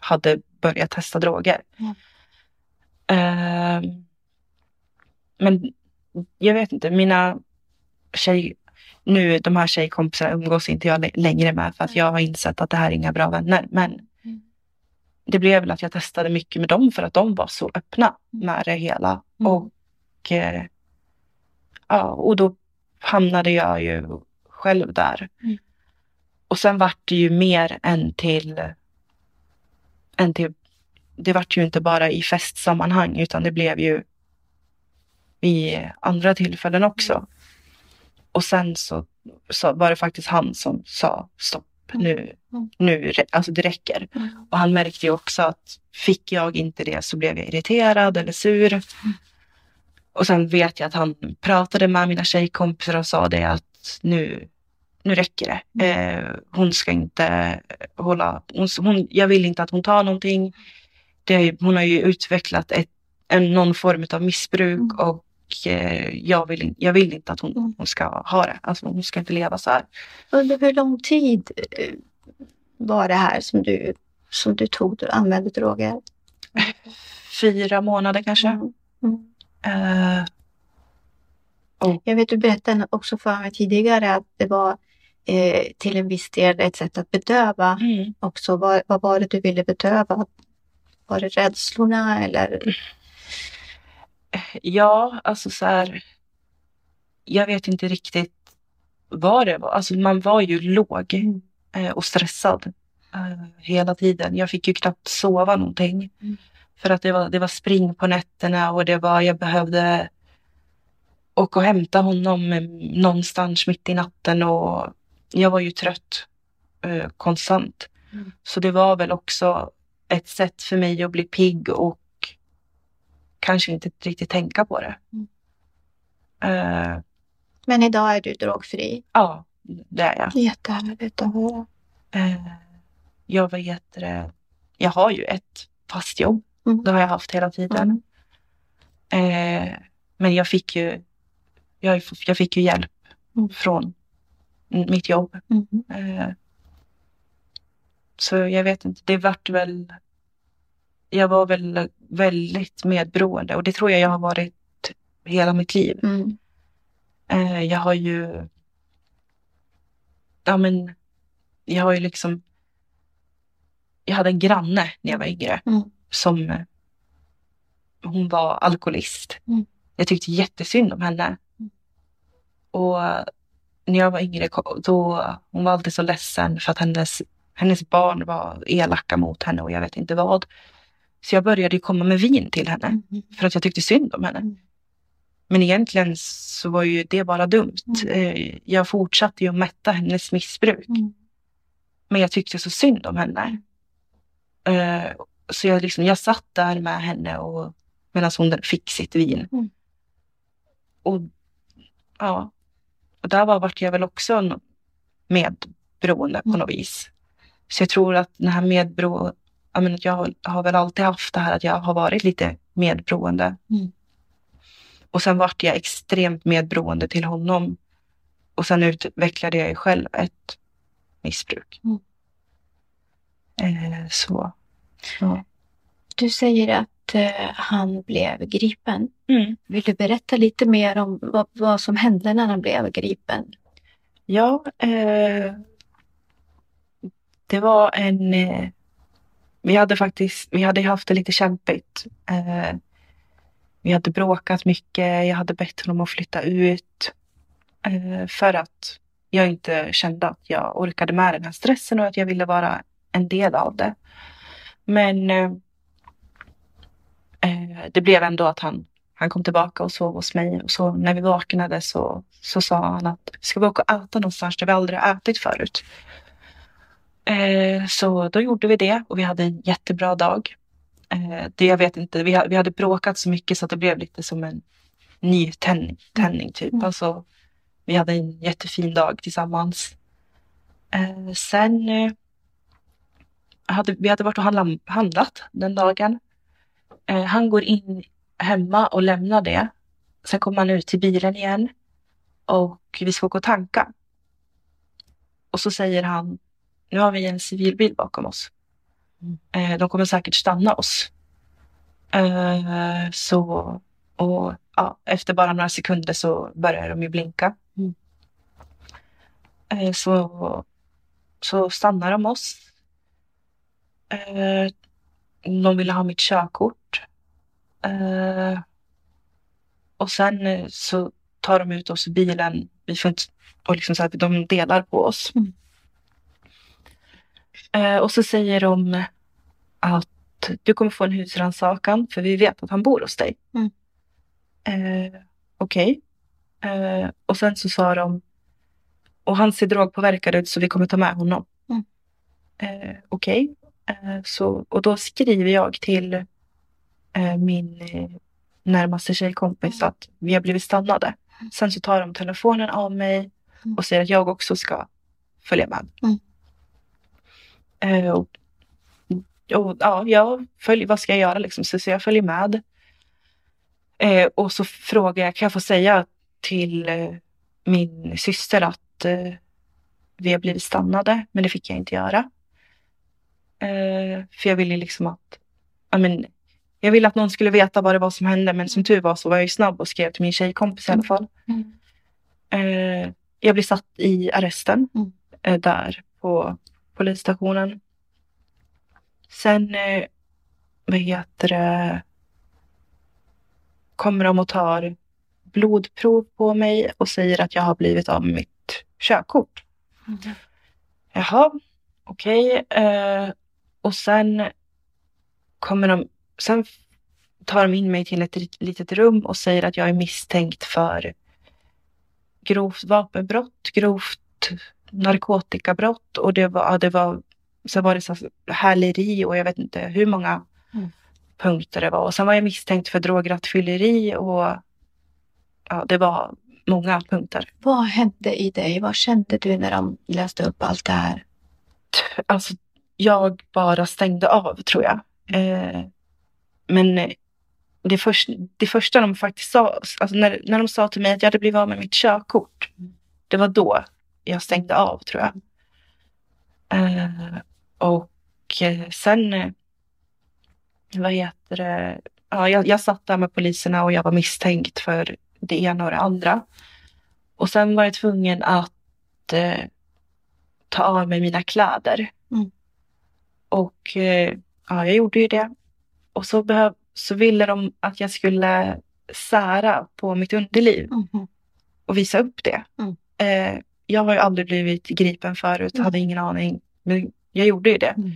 hade börjat testa droger. Mm. Eh, men jag vet inte, mina tjej, nu de här tjejkompisarna umgås inte jag lä- längre med för att jag har insett att det här är inga bra vänner. Men Mm. det blev väl att jag testade mycket med dem för att de var så öppna med det hela. Mm. Och, eh, ja, och då hamnade jag ju själv där. Mm. Och sen vart det ju mer än till, än till det vart ju inte bara i festsammanhang utan det blev ju vid andra tillfällen också. Och sen så, så var det faktiskt han som sa stopp nu, Mm. nu, alltså det räcker. Mm. Och han märkte ju också att fick jag inte det så blev jag irriterad eller sur. Och sen vet jag att han pratade med mina tjejkompisar och sa det att nu, nu räcker det. Eh, hon ska inte hålla, hon, hon, jag vill inte att hon tar någonting. Det, hon har ju utvecklat ett, en, någon form av missbruk Mm. Och eh, jag, vill, jag vill inte att hon, Mm. hon ska ha det. Alltså hon ska inte leva så här. Under hur lång tid eh, var det här som du, som du tog, du använde droger? Fyra månader kanske. Mm. Mm. Eh, Jag vet du berättade också för mig tidigare att det var eh, till en viss del ett sätt att bedöva mm. också. Vad, vad var det du ville bedöva? Var det rädslorna eller? Ja, alltså så här. Jag vet inte riktigt vad det var. Alltså man var ju låg Mm. eh, och stressad eh, hela tiden. Jag fick ju knappt sova någonting. Mm. För att det var, det var spring på nätterna och det var, jag behövde åka och hämta honom eh, någonstans mitt i natten och jag var ju trött eh, konstant. Mm. Så det var väl också ett sätt för mig att bli pigg och kanske inte riktigt tänka på det. Mm. Eh, Men idag är du drogfri. ja, det är jag. Jättehärligt att höra. Eh, jag vet det. Jag har ju ett fast jobb. Mm. Det har jag haft hela tiden. Mm. Eh, men jag fick ju, jag, jag fick ju hjälp Mm. från mitt jobb. Mm. Så jag vet inte, det vart väl, jag var väl väldigt medberoende och det tror jag jag har varit hela mitt liv. Mm. Eh, jag har ju, ja men, jag har ju liksom, jag hade en granne när jag var yngre Mm. som, hon var alkoholist. Mm. Jag tyckte jättesynd om henne. Mm. Och när jag var yngre, då, hon var alltid så ledsen för att hennes, hennes barn var elaka mot henne och jag vet inte vad. Så jag började komma med vin till henne Mm. för att jag tyckte synd om henne. Mm. Men egentligen så var ju det bara dumt. Mm. Eh, Jag fortsatte ju att mätta hennes missbruk. Mm. Men jag tyckte så synd om henne. Eh, Så jag, liksom, jag satt där med henne och medan hon fick sitt vin. Mm. Och ja, och där var, vart jag väl också en medberoende på Mm. något vis. Så jag tror att den här medbero, jag, menar, jag har, har väl alltid haft det här att jag har varit lite medberoende. Mm. Och sen vart jag extremt medberoende till honom. Och sen utvecklade jag ju själv ett missbruk. Mm. Eh, så. Ja. Du säger att eh, han blev gripen. Mm. Vill du berätta lite mer om vad, vad som hände när han blev gripen? Ja, eh, det var en... Vi hade faktiskt vi hade haft det lite kämpigt. Eh, vi hade bråkat mycket. Jag hade bett honom att flytta ut. Eh, för att jag inte kände att jag orkade med den här stressen och att jag ville vara en del av det. Men eh, eh, det blev ändå att han, han kom tillbaka och sov hos mig. Och så när vi vaknade så, så sa han att ska vi åka och äta någonstans där vi aldrig har ätit förut? Eh, så då gjorde vi det och vi hade en jättebra dag. Eh, det jag vet inte, vi, ha- vi hade bråkat så mycket så att det blev lite som en ny tändning, tändning typ. Mm. Alltså, vi hade en jättefin dag tillsammans. Eh, sen eh, hade vi hade varit och handla, handlat den dagen. Eh, han går in hemma och lämnar det. Sen kommer han ut till bilen igen och vi ska åka och tanka. Och så säger han, nu har vi en civilbil bakom oss. Eh, de kommer säkert stanna oss. Eh, så, och ja, efter bara några sekunder så börjar de ju blinka. Mm. Eh, så, så stannar de oss. De ville ha mitt körkort. Och sen så tar de ut oss i bilen. Vi får inte, och liksom så här, de delar på oss. Mm. Eh, och så säger de att du kommer få en husrannsakan för vi vet att han bor hos dig. Mm. Eh, Okej. Eh, och sen så sa de och han ser drogpåverkad ut så vi kommer ta med honom. Mm. Eh, Okej. Eh, så, och då skriver jag till eh, min närmaste tjejkompis att vi har blivit stannade. Sen så tar de telefonen av mig Mm. och säger att jag också ska följa med. Mm. Eh, och, och, ja, jag följer, vad ska jag göra liksom? Så, så jag följer med. Eh, och så frågar jag, kan jag få säga till eh, min syster att eh, vi har blivit stannade? Men det fick jag inte göra. Eh, för jag ville liksom att, ja men, jag ville att någon skulle veta vad det var som hände men som tur var så var jag ju snabb och skrev till min tjejkompis i alla fall. Mm. Eh, jag blir satt i arresten Mm. där på polisstationen. Sen, eh, vad heter det, kommer de och tar blodprov på mig och säger att jag har blivit av med mitt körkort. Mm. Jaha, okej. Eh, och sen kommer de, sen tar de in mig till ett lit- litet rum och säger att jag är misstänkt för grovt vapenbrott, grovt narkotikabrott och det var, det var så var det så häleri och jag vet inte hur många Mm. punkter det var. Och sen var jag misstänkt för drograttfylleri och ja, det var många punkter. Vad hände i dig? Vad kände du när de läste upp allt det här? Alltså, jag bara stängde av tror jag. Eh, men eh, det, först, det första de faktiskt sa, alltså när, när de sa till mig att jag hade blivit av med mitt körkort, det var då jag stängde av tror jag. Eh, och eh, sen, eh, vad heter det, ja, jag, jag satt där med poliserna och jag var misstänkt för det ena och det andra. Och sen var jag tvungen att eh, ta av mig mina kläder. Mm. Och eh, ja, jag gjorde ju det. Och så, behöv, så ville de att jag skulle sära på mitt underliv Mhm. och visa upp det. Mm. Eh, jag har ju aldrig blivit gripen förut, Mm. hade ingen aning. Men jag gjorde ju det. Mm.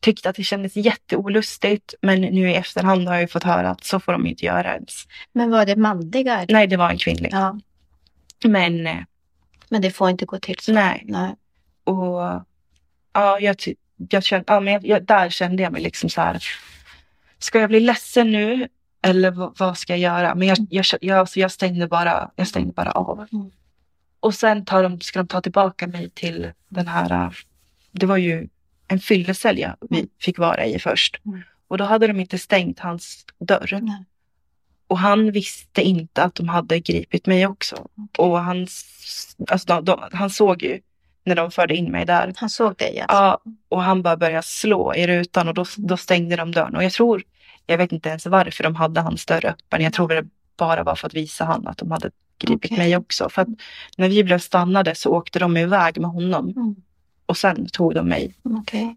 Tyckte att det kändes jätteolustigt men nu i efterhand har jag ju fått höra att så får de inte göra ens. Men var det manliga? Nej, det var en kvinnlig. Ja, Men eh, men det får inte gå till så. nej. Nej. Och ja, jag, jag kände, ja, men jag, jag, där kände jag mig liksom så här. Ska jag bli ledsen nu? Eller vad ska jag göra? Men jag, jag, jag, alltså jag, stängde, bara, jag stängde bara av. Mm. Och sen tar de, ska de ta tillbaka mig till den här, äh, det var ju en fyllecell jag, vi Mm. fick vara i först. Mm. Och då hade de inte stängt hans dörr. Nej. Och han visste inte att de hade gripit mig också. Och han, alltså de, de, han såg ju när de förde in mig där. Han såg dig alltså? Ja, och han bara började slå i rutan och då, då stängde de dörren. Och jag tror, jag vet inte ens varför de hade hans dörr öppen. Jag tror det bara var för att visa han att de hade gripit Okej. mig också. För när vi blev stannade så åkte de iväg med honom Mm. och sen tog de mig. Okej.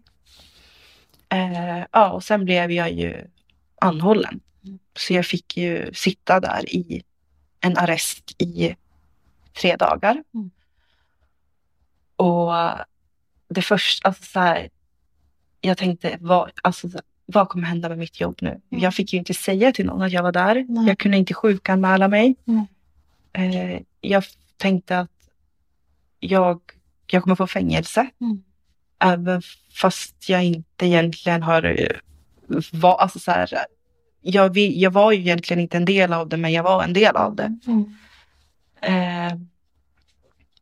Eh, ja, och sen blev jag ju anhållen. Mm. Så jag fick ju sitta där i en arrest i tre dagar. Mm. Och det första, alltså så här, jag tänkte, vad, alltså, vad kommer hända med mitt jobb nu? Mm. Jag fick ju inte säga till någon att jag var där. Nej. Jag kunde inte sjukanmäla mig. Mm. Eh, jag tänkte att jag, jag kommer få fängelse. Mm. Även fast jag inte egentligen har eh, var, alltså så här, jag, vi- jag var ju egentligen inte en del av det, men jag var en del av det. Mm. Eh,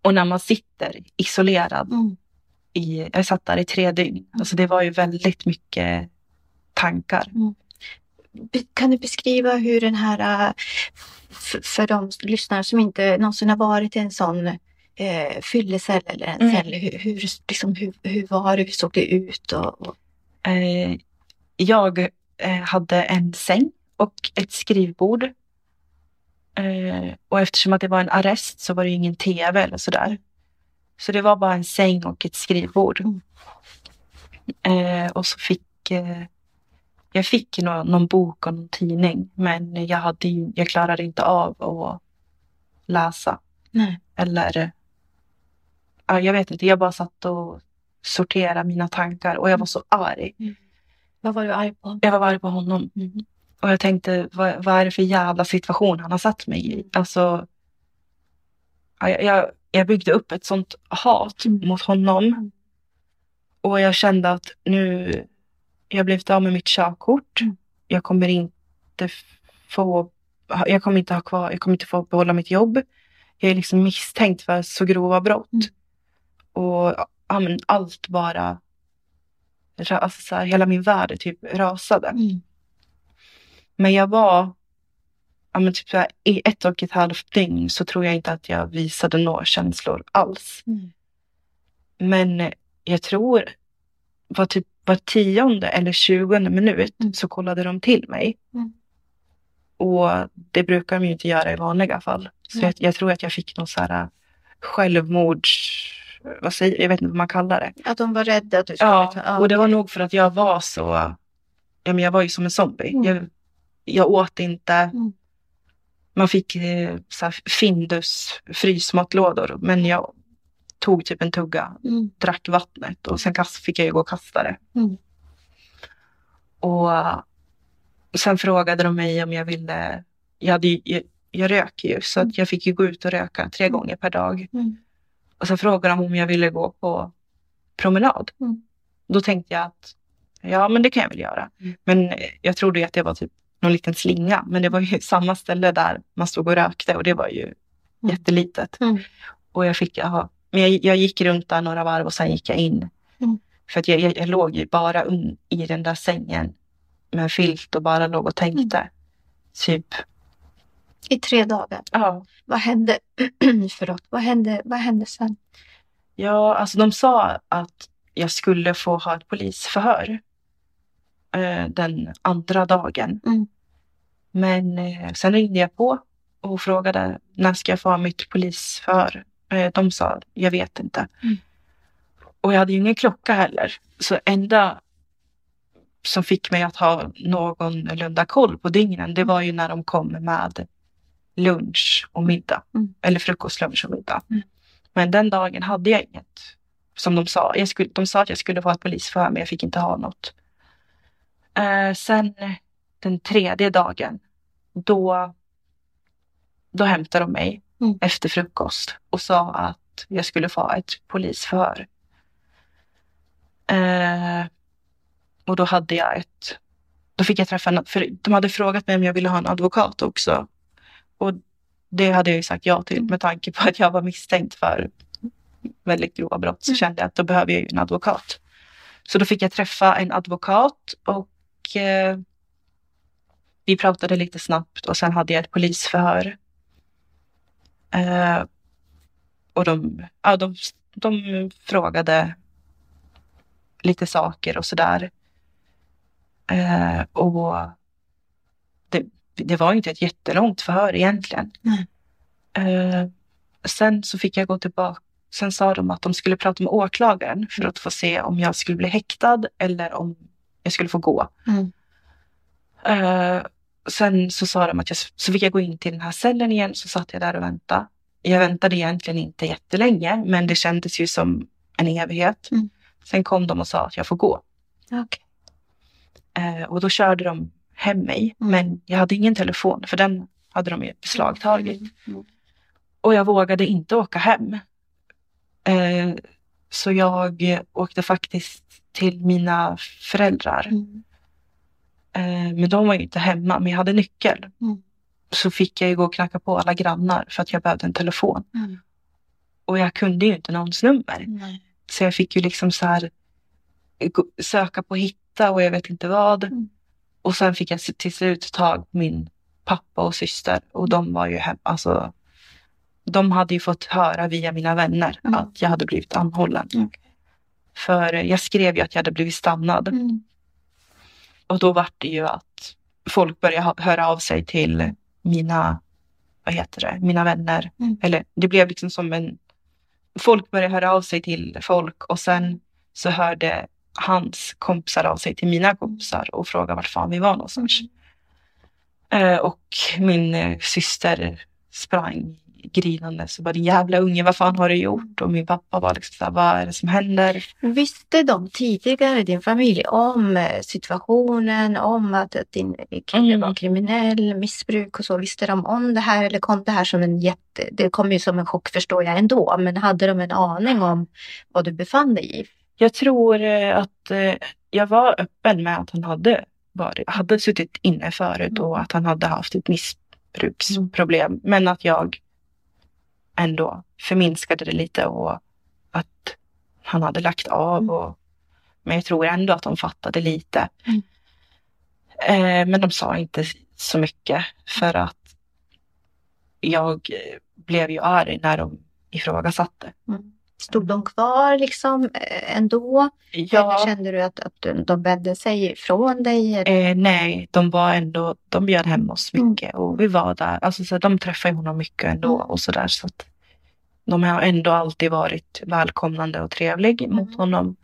och när man sitter isolerad Mm. i, jag satt där i tre dygn, alltså det var ju väldigt mycket tankar. Be- Kan du beskriva hur den här, äh, för de lyssnare som inte någonsin har varit i en sån eh, fyllecell eller en Mm. cell, hur, hur, liksom, hur, hur var det, hur såg det ut? Och, och, Eh, jag eh, hade en säng och ett skrivbord. Eh, och eftersom att det var en arrest så var det ingen tv eller sådär. Så det var bara en säng och ett skrivbord. Mm. Eh, och så fick eh, jag fick nå- någon bok och någon tidning men jag, hade, jag klarade inte av att läsa. Nej. Eller ja, jag vet inte, jag bara satt och sorterade mina tankar och jag var så arg. Vad var du arg på? Jag var arg på honom. Mm. Och jag tänkte, vad, vad är det för jävla situation han har satt mig i? Alltså, ja, jag, jag, jag byggde upp ett sånt hat Mm. mot honom. Mm. Och jag kände att nu, jag har blivit av med mitt körkort. Mm. Jag kommer inte få, jag kommer inte ha kvar, jag kommer inte få behålla mitt jobb. Jag är liksom misstänkt för så grova brott. Mm. Och ja, men allt bara, ra- alltså så här, hela min värld typ rasade. Mm. Men jag var, ja men typ så här, i ett och ett halvt dygn så tror jag inte att jag visade några känslor alls. Mm. Men jag tror var typ var tionde eller tjugonde minut Mm. så kollade de till mig. Mm. Och det brukar de ju inte göra i vanliga fall. Så jag, jag tror att jag fick någon så här äh, självmords... Vad säger jag? vet inte vad man kallar det. Att de var rädda att du skulle Ja, ta... och det var nog för att jag var så... Ja, men jag var ju som en zombie. Mm. Jag, jag åt inte. Mm. Man fick eh, så här, Findus frysmatlådor. Men jag tog typ en tugga, Mm. drack vattnet och sen kast, fick jag ju gå och kasta det. Mm. Och eh, sen frågade de mig om jag ville... Jag, hade, ju- jag, jag röker ju så att jag fick ju gå ut och röka tre gånger per dag. Mm. Och sen frågade de om jag ville gå på promenad. Mm. Då tänkte jag att ja, men det kan jag väl göra. Mm. Men jag trodde ju att det var typ någon liten slinga. Men det var ju samma ställe där man stod och rökte och det var ju jättelitet. Mm. Och jag fick, ja, men jag, jag gick runt där några varv och sen gick jag in. Mm. För att jag, jag, jag låg ju bara un, i den där sängen med en filt och bara låg och tänkte. Mm. Typ, I tre dagar. ja. Vad hände? Förlåt. Vad hände, vad hände sen? Ja, alltså de sa att jag skulle få ha ett polisförhör eh, den andra dagen. Mm. Men eh, sen ringde jag på och frågade när ska jag få ha mitt polisförhör. Eh, de sa jag vet inte. Mm. Och jag hade ju ingen klocka heller. Så enda som fick mig att ha någorlunda koll på dygnen det var ju när de kom med lunch och middag. Mm. Eller frukost, lunch och middag. Mm. Men den dagen hade jag inget. Som de sa. Jag skulle, de sa att jag skulle få ett polisförhör men jag fick inte ha något. Eh, sen den tredje dagen då, då hämtade de mig Mm. efter frukost och sa att jag skulle få ett polisförhör. Eh, och då hade jag ett, då fick jag träffa, en- för de hade frågat mig om jag ville ha en advokat också. Och det hade jag ju sagt ja till Mm. med tanke på att jag var misstänkt för väldigt grova brott så Mm. kände jag att då behöver jag ju en advokat. Så då fick jag träffa en advokat och eh, vi pratade lite snabbt och sen hade jag ett polisförhör. Eh, och de, ja, de, de frågade lite saker och sådär. Eh, och det, det var inte ett jättelångt förhör egentligen. Nej. Eh, sen så fick jag gå tillbaka. Sen sa de att de skulle prata med åklagaren för att få se om jag skulle bli häktad eller om jag skulle få gå. Mm. Eh, sen så sa de att jag, så fick jag gå in till den här cellen igen, så satt jag där och väntade. Jag väntade egentligen inte jättelänge, men det kändes ju som en evighet. Mm. Sen kom de och sa att jag får gå. Okej. Eh, och då körde de hem mig, Mm. men jag hade ingen telefon, för den hade de ju beslagtagit. Mm. Och jag vågade inte åka hem. Eh, så jag åkte faktiskt till mina föräldrar. Mm. Eh, men de var ju inte hemma, men jag hade nyckel. Mm. Så fick jag ju gå och knacka på alla grannar för att jag behövde en telefon. Mm. Och jag kunde ju inte någons nummer. Nej. Så jag fick ju liksom så här söka på hitta och jag vet inte vad. Mm. Och sen fick jag till slut tag på min pappa och syster och de var ju hem, alltså de hade ju fått höra via mina vänner Mm. att jag hade blivit anhållen. Okej. För jag skrev ju att jag hade blivit stannad. Mm. och då var det ju att folk började höra av sig till mina, vad heter det, mina vänner. Mm. Eller det blev liksom som en, folk började höra av sig till folk och sen så hörde hans kompisar av sig till mina kompisar och frågade vart fan vi var någonstans. Eh, och min syster sprang grinande så bara din jävla unge, vad fan har du gjort? Och min pappa var liksom såhär, vad är det som händer? Visste de tidigare, din familj, om eh, situationen, om att, att din kille Mm. var kriminell, missbruk och så? Visste de om det här eller kom det här som en jätte... Det kom ju som en chock förstår jag ändå, men hade de en aning om vad du befann dig i? Jag tror eh, att eh, jag var öppen med att han hade, varit, hade suttit inne förut och Mm. att han hade haft ett missbruksproblem. Men att jag ändå förminskade det lite och att han hade lagt av. Mm. Och, men jag tror ändå att de fattade lite. Mm. Eh, men de sa inte så mycket för att jag blev ju arg när de ifrågasatte. Stod de kvar liksom eh, ändå? Eller kände du att, att de vände sig ifrån dig? Eh, nej, de var ändå, de bjöd hem oss Mm. mycket och vi var där. Alltså, så de träffade honom mycket ändå Mm. och sådär. Så att de har ändå alltid varit välkomnande och trevlig Mm. mot honom.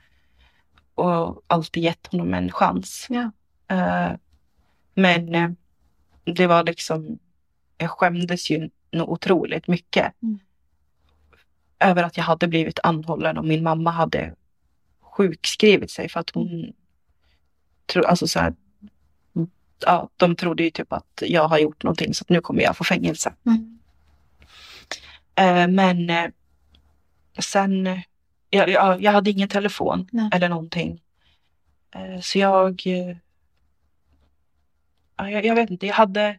Och alltid gett honom en chans. Ja. Eh, men eh, det var liksom, jag skämdes ju otroligt mycket. Mm. Över att jag hade blivit anhållen och min mamma hade sjukskrivit sig för att hon tro, alltså så här, ja, de trodde ju typ att jag har gjort någonting så att nu kommer jag få fängelse. Mm. Eh, men eh, sen, jag, jag, jag hade ingen telefon Nej. eller någonting. Eh, så jag, eh, ja, jag, jag vet inte, jag hade,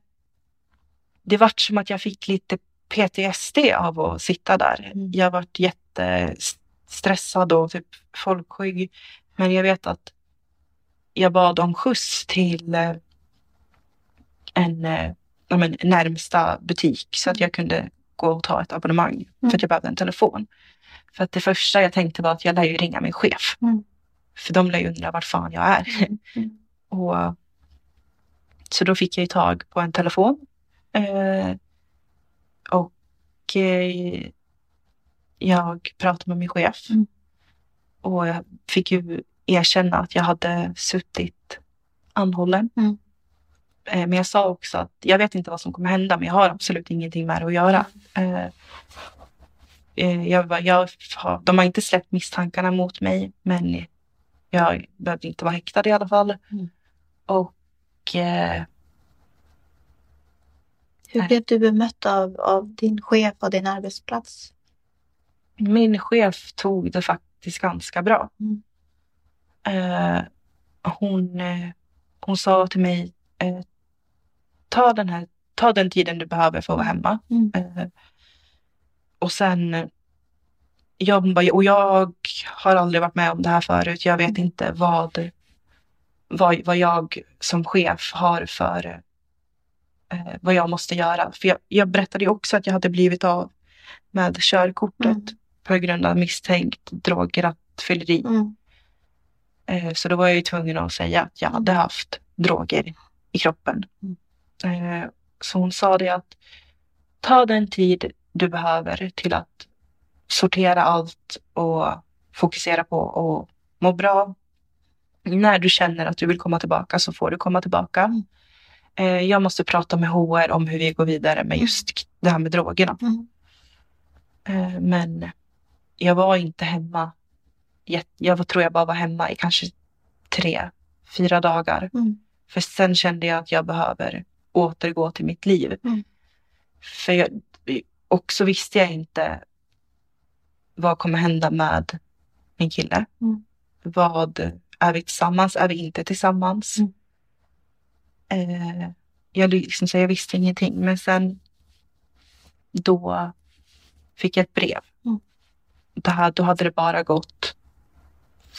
det vart som att jag fick lite PTSD av att sitta där. Mm. Jag vart jättestressad och typ folkskygg. Men jag vet att jag bad om skjuts till eh, en eh, men, närmsta butik så att jag kunde gå och ta ett abonnemang för Mm. att jag behövde en telefon. För att det första jag tänkte var att jag lär ju ringa min chef. Mm. För de lär ju undra vart fan jag är. Mm. Och, så då fick jag ju tag på en telefon. Eh, eh, jag pratade med min chef. Mm. Och jag fick ju erkänna att jag hade suttit anhållen. Mm. Eh, men jag sa också att jag vet inte vad som kommer hända men jag har absolut ingenting med det att göra. Eh, eh, jag, jag har, de har inte släppt misstankarna mot mig men jag behövde inte vara häktad i alla fall. Mm. Och eh, Hur Nej. blev du bemött av, av din chef och din arbetsplats? min chef tog det faktiskt ganska bra. Mm. Eh, hon, eh, hon sa till mig, eh, ta, den här, ta den tiden du behöver för att vara hemma. Mm. Eh, och sen, jag, och jag har aldrig varit med om det här förut. Jag vet inte vad, vad, vad jag som chef har för, eh, vad jag måste göra. För jag, jag berättade ju också att jag hade blivit av med körkortet Mm. på grund av misstänkt drograttfylleri. Mm. Eh, Så då var jag ju tvungen att säga att jag hade haft droger i kroppen. Eh, Så hon sa det att ta den tid du behöver till att sortera allt och fokusera på att må bra. När du känner att du vill komma tillbaka så får du komma tillbaka. Mm. Eh, Jag måste prata med HR om hur vi går vidare med Mm. just det här med drogerna. Mm. Eh, Men jag var inte hemma. Jag tror jag bara var hemma i kanske tre, fyra dagar. Mm. För sen kände jag att jag behöver återgå till mitt liv. Mm. För jag, och så visste jag inte vad kommer hända med min kille. Mm. Vad, är vi tillsammans? Är vi inte tillsammans? Mm. Eh, jag, liksom, så jag visste ingenting. Men sen då fick jag ett brev. Mm. Här, då hade det bara gått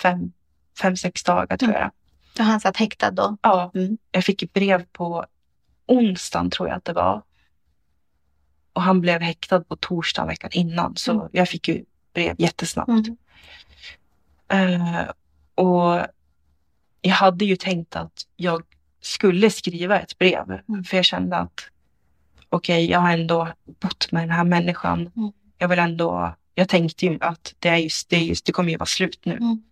fem, fem sex dagar tror Mm. jag. Så han satt häktad då? Ja, Mm. jag fick ett brev på onsdagen tror jag att det var. Och han blev häktad på torsdagen veckan innan. Så Mm. jag fick ju brev jättesnabbt. Mm. Eh, och jag hade ju tänkt att jag skulle skriva ett brev. Mm. För jag kände att okej, jag har ändå bott med den här människan. Mm. Jag vill ändå, jag tänkte ju att det är just, det, är just, det kommer ju vara slut nu. Mm.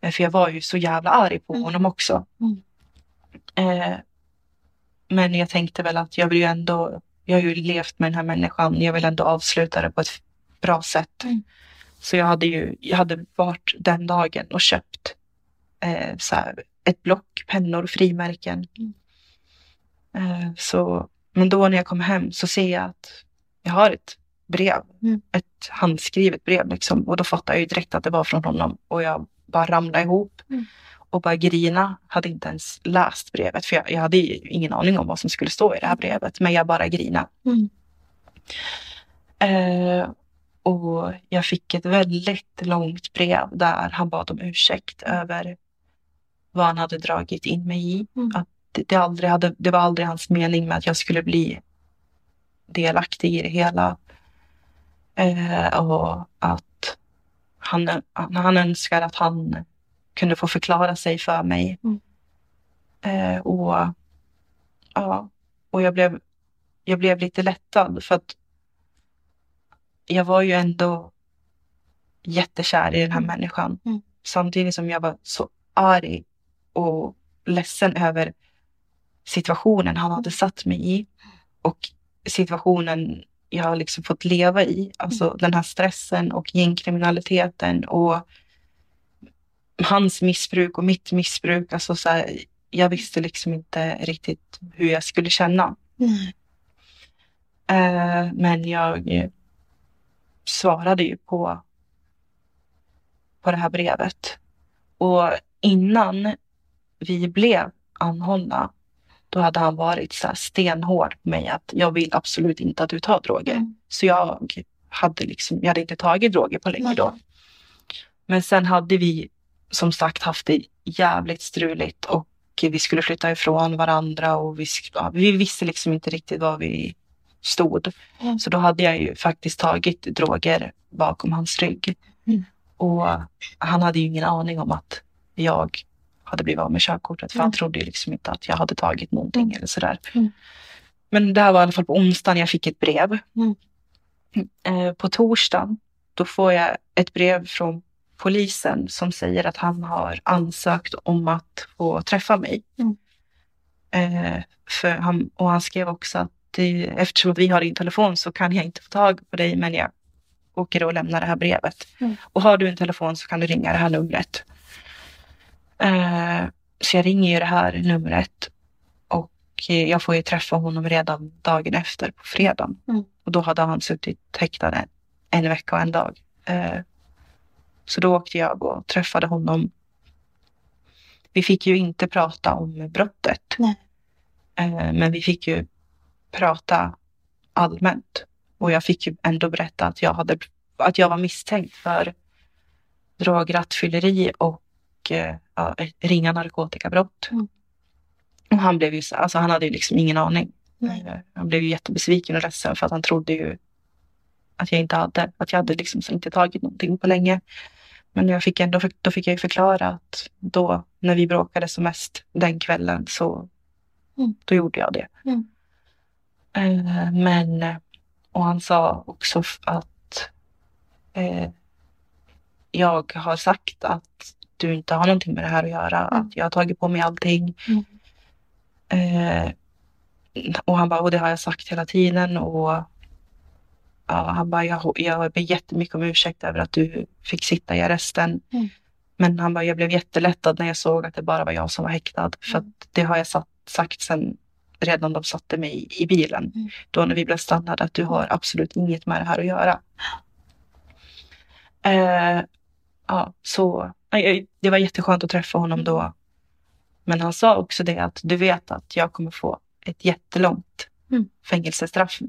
Eh, För jag var ju så jävla arg på Mm. honom också. Mm. Eh, men jag tänkte väl att jag vill ju ändå, jag har ju levt med den här människan, jag vill ändå avsluta det på ett bra sätt. Så jag hade ju, jag hade varit den dagen och köpt eh, så här, ett block, pennor, frimärken. Mm. Eh, så, men då när jag kom hem så ser jag att jag har ett brev, Mm. ett handskrivet brev liksom. Och då fattade jag ju direkt att det var från honom och jag bara ramlade ihop Mm. och bara grina. Hade inte ens läst brevet för jag, jag hade ingen aning om vad som skulle stå i det här brevet. Men jag bara grina. Mm. Eh, och jag fick ett väldigt långt brev där han bad om ursäkt över vad han hade dragit in mig i. Mm. Att det, det, aldrig hade, det var aldrig hans mening med att jag skulle bli delaktig i det hela. Eh, och att han, han, han önskar att han kunde få förklara sig för mig. Mm. Eh, och ja, och jag blev, jag blev lite lättad för att jag var ju ändå jättekär i den här Mm. människan. Mm. Samtidigt som jag var så arg och ledsen över situationen han hade satt mig i. Och situationen jag har liksom fått leva i. Alltså den här stressen och gängkriminaliteten och hans missbruk och mitt missbruk. Alltså så här, jag visste liksom inte riktigt hur jag skulle känna. Nej. Eh, men jag svarade ju på, på det här brevet. Och innan vi blev anhållna, då hade han varit så stenhård på mig att jag vill absolut inte att du tar droger. Mm. Så jag hade liksom, jag hade inte tagit droger på länge då. Men sen hade vi som sagt haft det jävligt struligt och vi skulle flytta ifrån varandra och vi, ja, vi visste liksom inte riktigt var vi stod. Mm. Så då hade jag ju faktiskt tagit droger bakom hans rygg. Mm. Och han hade ju ingen aning om att jag hade blivit av med körkortet för han Mm. trodde ju liksom inte att jag hade tagit någonting Mm. eller sådär. Mm. Men det här var i alla fall på onsdagen jag fick ett brev. Mm. Eh, på torsdagen då får jag ett brev från polisen som säger att han har ansökt om att få träffa mig. Mm. Eh, för han, och han skrev också att det, eftersom vi har din telefon så kan jag inte få tag på dig men jag åker och lämnar det här brevet. Mm. Och har du en telefon så kan du ringa det här numret. Eh, så jag ringer ju det här numret och eh, jag får ju träffa honom redan dagen efter på fredagen. Mm. Och då hade han suttit häktad en, en vecka och en dag. Eh, så då åkte jag och träffade honom. Vi fick ju inte prata om brottet. Eh, men vi fick ju prata allmänt. Och jag fick ju ändå berätta att jag, hade, att jag var misstänkt för drograttfylleri och eh, ja, ringa narkotikabrott. Mm. Och han blev ju så, alltså han hade ju liksom ingen aning. Nej. Eh, Han blev ju jättebesviken och ledsen för att han trodde ju att jag inte hade, att jag hade liksom inte tagit någonting på länge. Men jag fick ändå, då fick jag ju förklara att då när vi bråkade som mest den kvällen så Mm. då gjorde jag det. Mm. Eh, men, och han sa också att eh, jag har sagt att du inte har någonting med det här att göra, Mm. att jag har tagit på mig allting. Mm. Eh, och han bara, och det har jag sagt hela tiden och ja, han bara, jag, jag ber jättemycket om ursäkt över att du fick sitta i arresten. Mm. Men han bara, jag blev jättelättad när jag såg att det bara var jag som var häktad. För Mm. det har jag satt, sagt sen redan de satte mig i, bilen. Mm. Då när vi blev stannade att du har absolut inget med det här att göra. Eh, ja, så det var jätteskönt att träffa honom då. Men han sa också det att du vet att jag kommer få ett jättelångt Mm. fängelsestraff.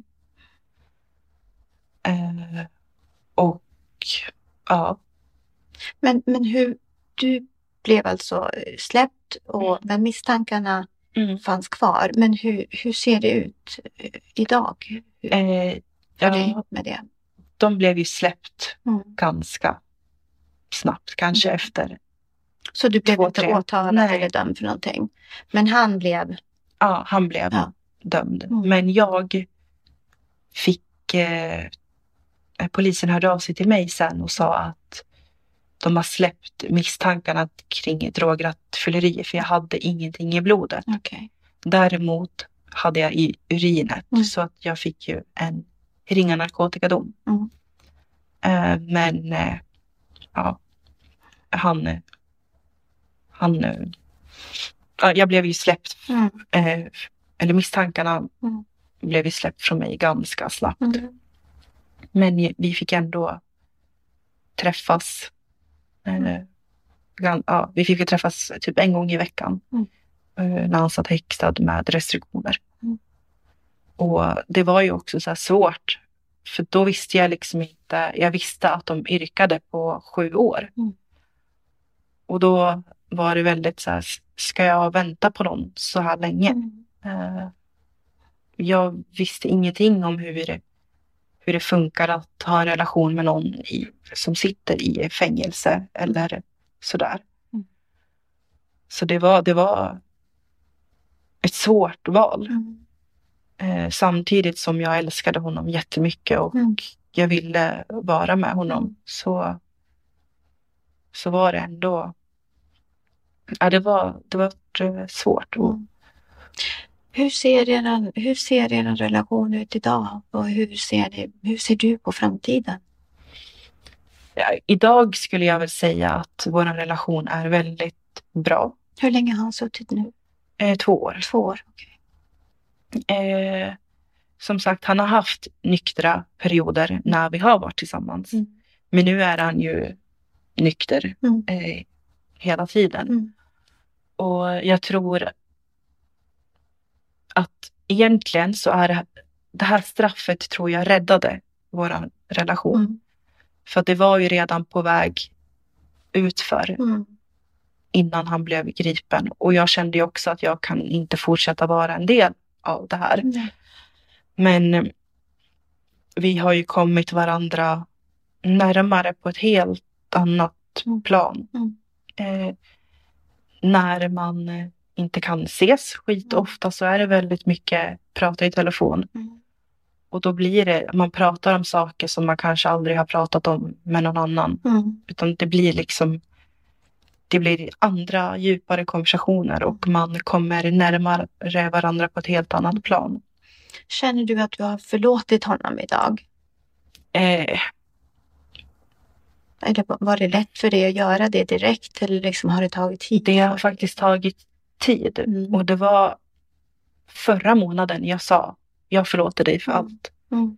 Eh, och ja, Men, men hur, du blev alltså släppt och, men misstankarna mm. fanns kvar. Men hur, hur ser det ut eh, idag? Hur eh, ja, med det? de blev ju släppt Mm. ganska snabbt, kanske Mm. efter Så du blev Två, inte tre. åtalad Nej. eller dömd för någonting? Men han blev... Ja, han blev Ja. dömd. Mm. Men jag fick... Eh, polisen hörde av sig till mig sen och sa att de har släppt misstankarna kring drograttfylleri för jag hade ingenting i blodet. Okej. Däremot hade jag i urinet Mm. så att jag fick ju en ringa narkotikadom. Mm. Eh, men eh, ja, han... eh, Han... eh, ja, jag blev ju släppt Mm. eh, eller misstankarna Mm. blev ju släppt från mig ganska snabbt. Mm. Men vi fick ändå träffas. Eh, Mm. gan- ja, vi fick ju träffas typ en gång i veckan. Mm. Eh, när han satt häktad med restriktioner. Mm. Och det var ju också så svårt. För då visste jag liksom inte. Jag visste att de yrkade på sju år. Mm. Och då var det väldigt så här. Ska jag vänta på dem så här länge? Mm. Eh, jag visste ingenting om hur, hur det funkar att ha en relation med någon i, som sitter i fängelse eller sådär. Mm. Så det var, det var ett svårt val. Mm. Eh, samtidigt som jag älskade honom jättemycket och Mm. jag ville vara med honom så, så var det ändå Ja, det var, det var eh, svårt. Och, Mm. Hur ser, eran, hur ser er relation ut idag? Och hur ser, ni, hur ser du på framtiden? ja, idag skulle jag väl säga att vår relation är väldigt bra. Hur länge har han suttit nu? Eh, två år. Två år? okej. Eh, som sagt, han har haft nyktra perioder när vi har varit tillsammans. Mm. Men nu är han ju nykter Mm. eh, hela tiden. Mm. Och jag tror att egentligen så är det, det här straffet tror jag räddade vår relation. Mm. För det var ju redan på väg utför Mm. innan han blev gripen. Och jag kände ju också att jag kan inte fortsätta vara en del av det här. Mm. Men eh, vi har ju kommit varandra närmare på ett helt annat Mm. plan. Mm. Eh, när man eh, inte kan ses skitofta så är det väldigt mycket prata i telefon. Mm. Och då blir det, man pratar om saker som man kanske aldrig har pratat om med någon annan. Mm. Utan det blir liksom det blir andra djupare konversationer och man kommer närmare varandra på ett helt annat plan. Känner du att du har förlåtit honom idag? Eh, Eller var det lätt för dig att göra det direkt eller liksom har det tagit tid? det har faktiskt tagit tid Mm. och det var förra månaden jag sa jag förlåter dig för Mm. allt. Mm.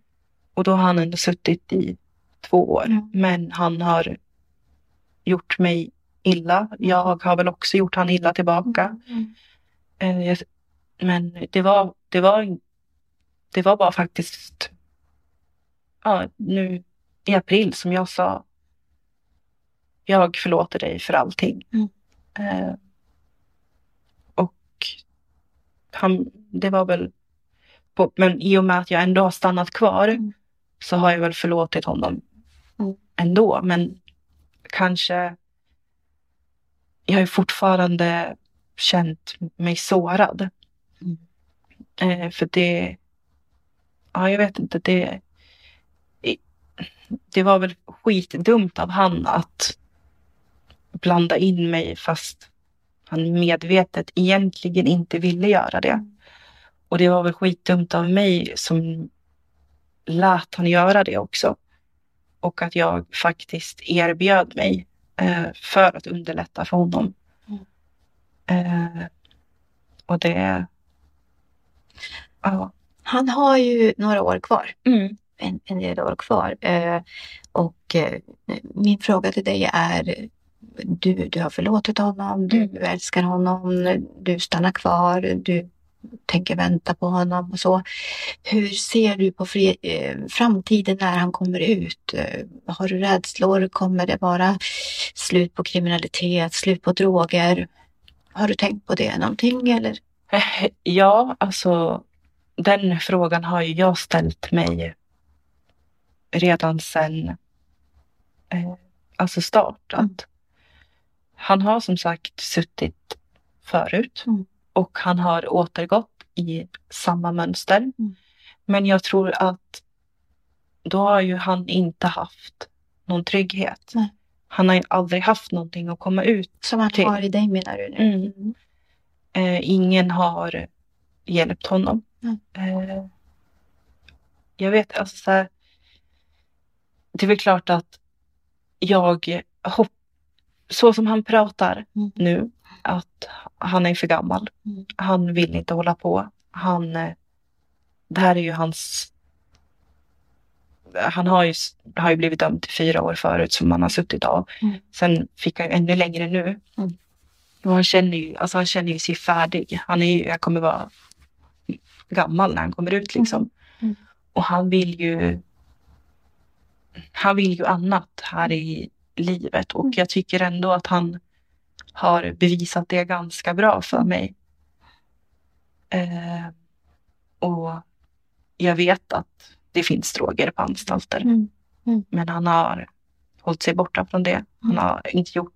Och då har han ändå suttit i två år. Mm. Men han har gjort mig illa. Jag har väl också gjort han illa tillbaka. Mm. Eh, jag- Men det var, det var, det var bara faktiskt ja, nu i april som jag sa jag förlåter dig för allting. Mm. Eh, och han, det var väl på, men i och med att jag ändå har stannat kvar Mm. så har jag väl förlåtit honom Mm. ändå. Men kanske jag har fortfarande känt mig sårad. Mm. Eh, för det, ja jag vet inte, det, det var väl skitdumt av han att blanda in mig fast han medvetet egentligen inte ville göra det. Och det var väl skitdumt av mig som lät han göra det också. Och att jag faktiskt erbjöd mig för att underlätta för honom. Mm. Eh, och det... Ja. Han har ju några år kvar. Mm. en, en del år kvar. Eh, och eh, min fråga till dig är, du, du har förlåtit honom, du Mm. älskar honom, du stannar kvar, du tänker vänta på honom och så. Hur ser du på eh, framtiden när han kommer ut? Eh, har du rädslor? Kommer det vara slut på kriminalitet, slut på droger? Har du tänkt på det någonting eller? Eh, Ja, alltså den frågan har ju jag ställt mig redan sedan alltså start. Mm. Han har som sagt suttit förut Mm. Och han har återgått i samma mönster. Mm. Men jag tror att då har ju han inte haft någon trygghet. Nej. Han har ju aldrig haft någonting att komma ut Som han till. har i dig menar du nu? Mm. Eh, ingen har hjälpt honom. Mm. Eh, jag vet, alltså så här, Det är väl klart att jag hopp, så som han pratar Mm. nu, att han är för gammal. Mm. Han vill inte hålla på. Han, eh, det här är ju hans... Han har ju, har ju blivit dömd till fyra år förut som han har suttit av. Mm. Sen fick han ännu längre nu. Mm. Och han känner ju, alltså han känner ju sig färdig. Han är ju, jag kommer vara gammal när han kommer ut liksom. Mm. Och han vill ju han vill ju annat här i livet och Mm. jag tycker ändå att han har bevisat det ganska bra för mig. Eh, och jag vet att det finns droger på anstalter. Mm. Men han har hållit sig borta från det. Han Mm. har inte gjort...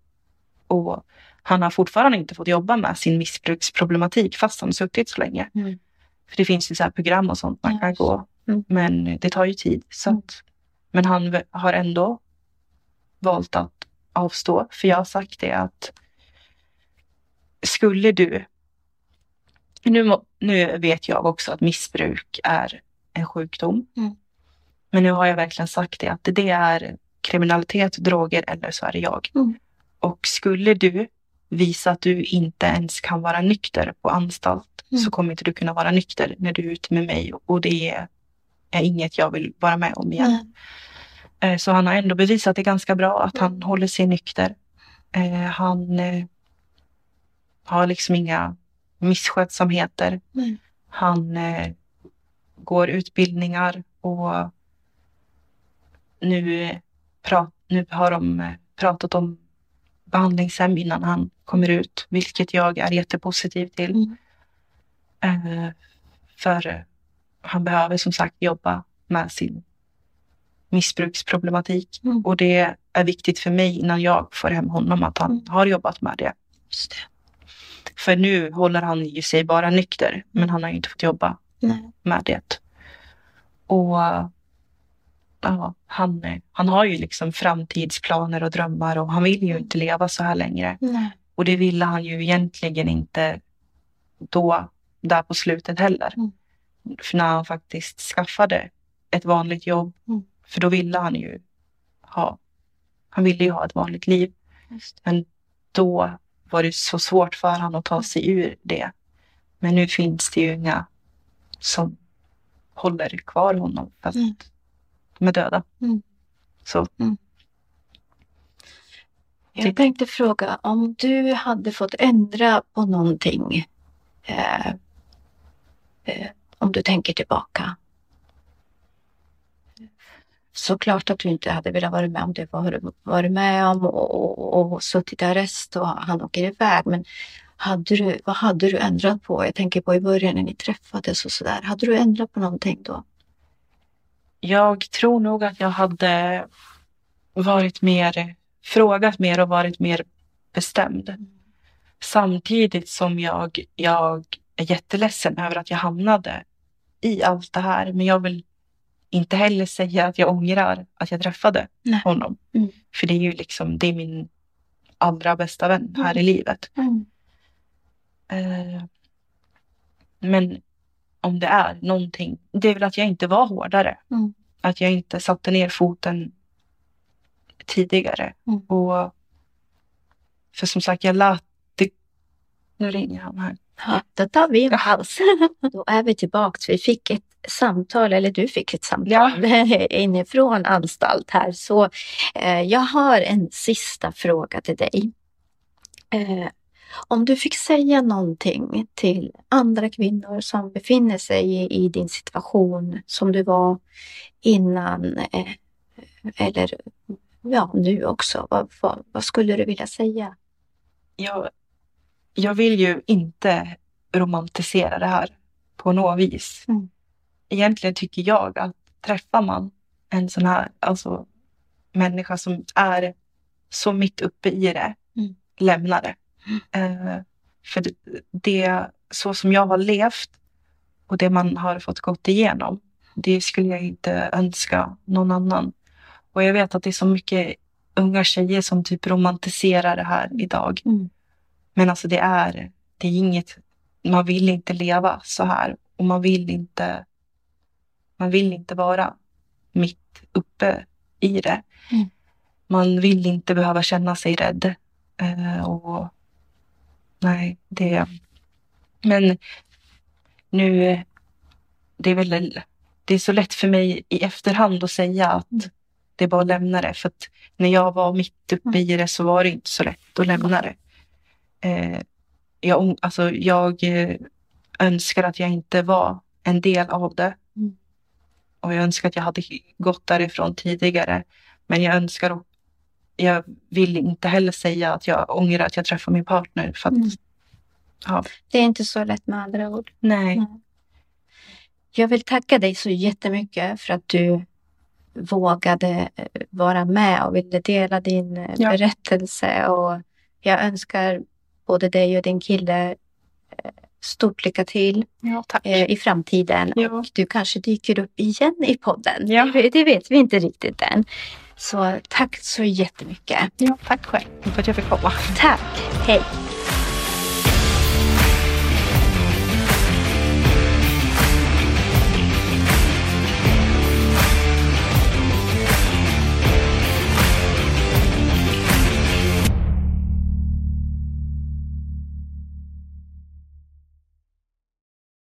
Och han har fortfarande inte fått jobba med sin missbruksproblematik fast han suttit så länge. Mm. För det finns ju så program och sånt man kan gå. Mm. Men det tar ju tid. Så Mm. att, men han har ändå valt att avstå. För jag har sagt det att skulle du... Nu, nu vet jag också att missbruk är en sjukdom. Mm. Men nu har jag verkligen sagt det att det är kriminalitet, droger eller så är det jag. Mm. Och skulle du visa att du inte ens kan vara nykter på anstalt Mm. så kommer inte du kunna vara nykter när du är ute med mig och det är, är inget jag vill vara med om igen. Nej. Eh, Så han har ändå bevisat det ganska bra att han Mm. håller sig nykter. Eh, Han eh, har liksom inga misskötsamheter. Nej. Han eh, går utbildningar och nu, eh, pra, nu har de eh, pratat om behandlingshem innan han kommer ut, vilket jag är jättepositiv till. Mm. Eh, för han behöver som sagt jobba med sin missbruksproblematik. Mm. Och det är viktigt för mig innan jag får hem honom att han Mm. har jobbat med det. För nu håller han ju sig bara nykter, men han har ju inte fått jobba Nej. med det. Och ja, han, han har ju liksom framtidsplaner och drömmar och han vill ju inte leva så här längre. Nej. Och det ville han ju egentligen inte då, där på slutet heller. Mm. För när han faktiskt skaffade ett vanligt jobb, Mm. för då ville han ju ha, han ville ju ha ett vanligt liv. Men då var det så svårt för honom att ta sig ur det. Men nu finns det ju inga som håller kvar honom för att Mm. de är döda. Mm. Så Jag tänkte fråga om du hade fått ändra på någonting. Eh, eh, om du tänker tillbaka. Såklart att du inte hade velat vara med om det var varit med om och, och, och suttit i arrest och han åker iväg. Men hade du, vad hade du ändrat på? Jag tänker på i början när ni träffades och sådär. Hade du ändrat på någonting då? jag tror nog att jag hade varit mer, frågat mer och varit mer bestämd. Samtidigt som jag, jag är jätteledsen över att jag hamnade i allt det här. Men jag vill inte heller säga att jag ångrar att jag träffade Nej. honom. Mm. För det är ju liksom, det är min allra bästa vän här i livet. Mm. Eh, men om det är någonting, det är väl att jag inte var hårdare. Mm. Att jag inte satte ner foten tidigare. Mm. Och för som sagt, jag lät det... Nu ringer han här. Ja, då tar vi en paus. Då är vi tillbaks. Vi fick ett samtal, eller du fick ett samtal inifrån anstalt här. Så eh, jag har en sista fråga till dig. Eh, om du fick säga någonting till andra kvinnor som befinner sig i, i din situation som du var innan eh, eller ja, nu också. Vad, vad, vad skulle du vilja säga? Jag, jag vill ju inte romantisera det här på något vis. Mm. Egentligen tycker jag att träffar man en sån här alltså, människa som är så mitt uppe i det Mm. lämnade. Eh, för det, det, så som jag har levt och det man har fått gått igenom, det skulle jag inte önska någon annan. Och jag vet att det är så mycket unga tjejer som typ romantiserar det här idag. Mm. Men alltså det är, det är inget, man vill inte leva så här och man vill inte, man vill inte vara mitt uppe i det. Mm. Man vill inte behöva känna sig rädd. Eh, och nej, det, men nu, det är väl, det är så lätt för mig i efterhand att säga att Mm. det är bara att lämna det. För att när jag var mitt uppe Mm. i det så var det inte så lätt att lämna det. Eh, jag, alltså, jag eh, önskar att jag inte var en del av det. Och jag önskar att jag hade gått därifrån tidigare. Men jag önskar och jag vill inte heller säga att jag ångrar att jag träffade min partner. För att, Mm. ja, Det är inte så lätt med andra ord. nej. Nej. Jag vill tacka dig så jättemycket för att du vågade eh, vara med och ville dela din eh, Ja. berättelse. Och jag önskar både dig och din kille eh, stort lycka till Ja, eh, i framtiden. Ja. Och du kanske dyker upp igen i podden. Ja. Det, det vet vi inte riktigt än. Så tack så jättemycket. Ja, tack själv för att jag fick komma. Tack. Hej.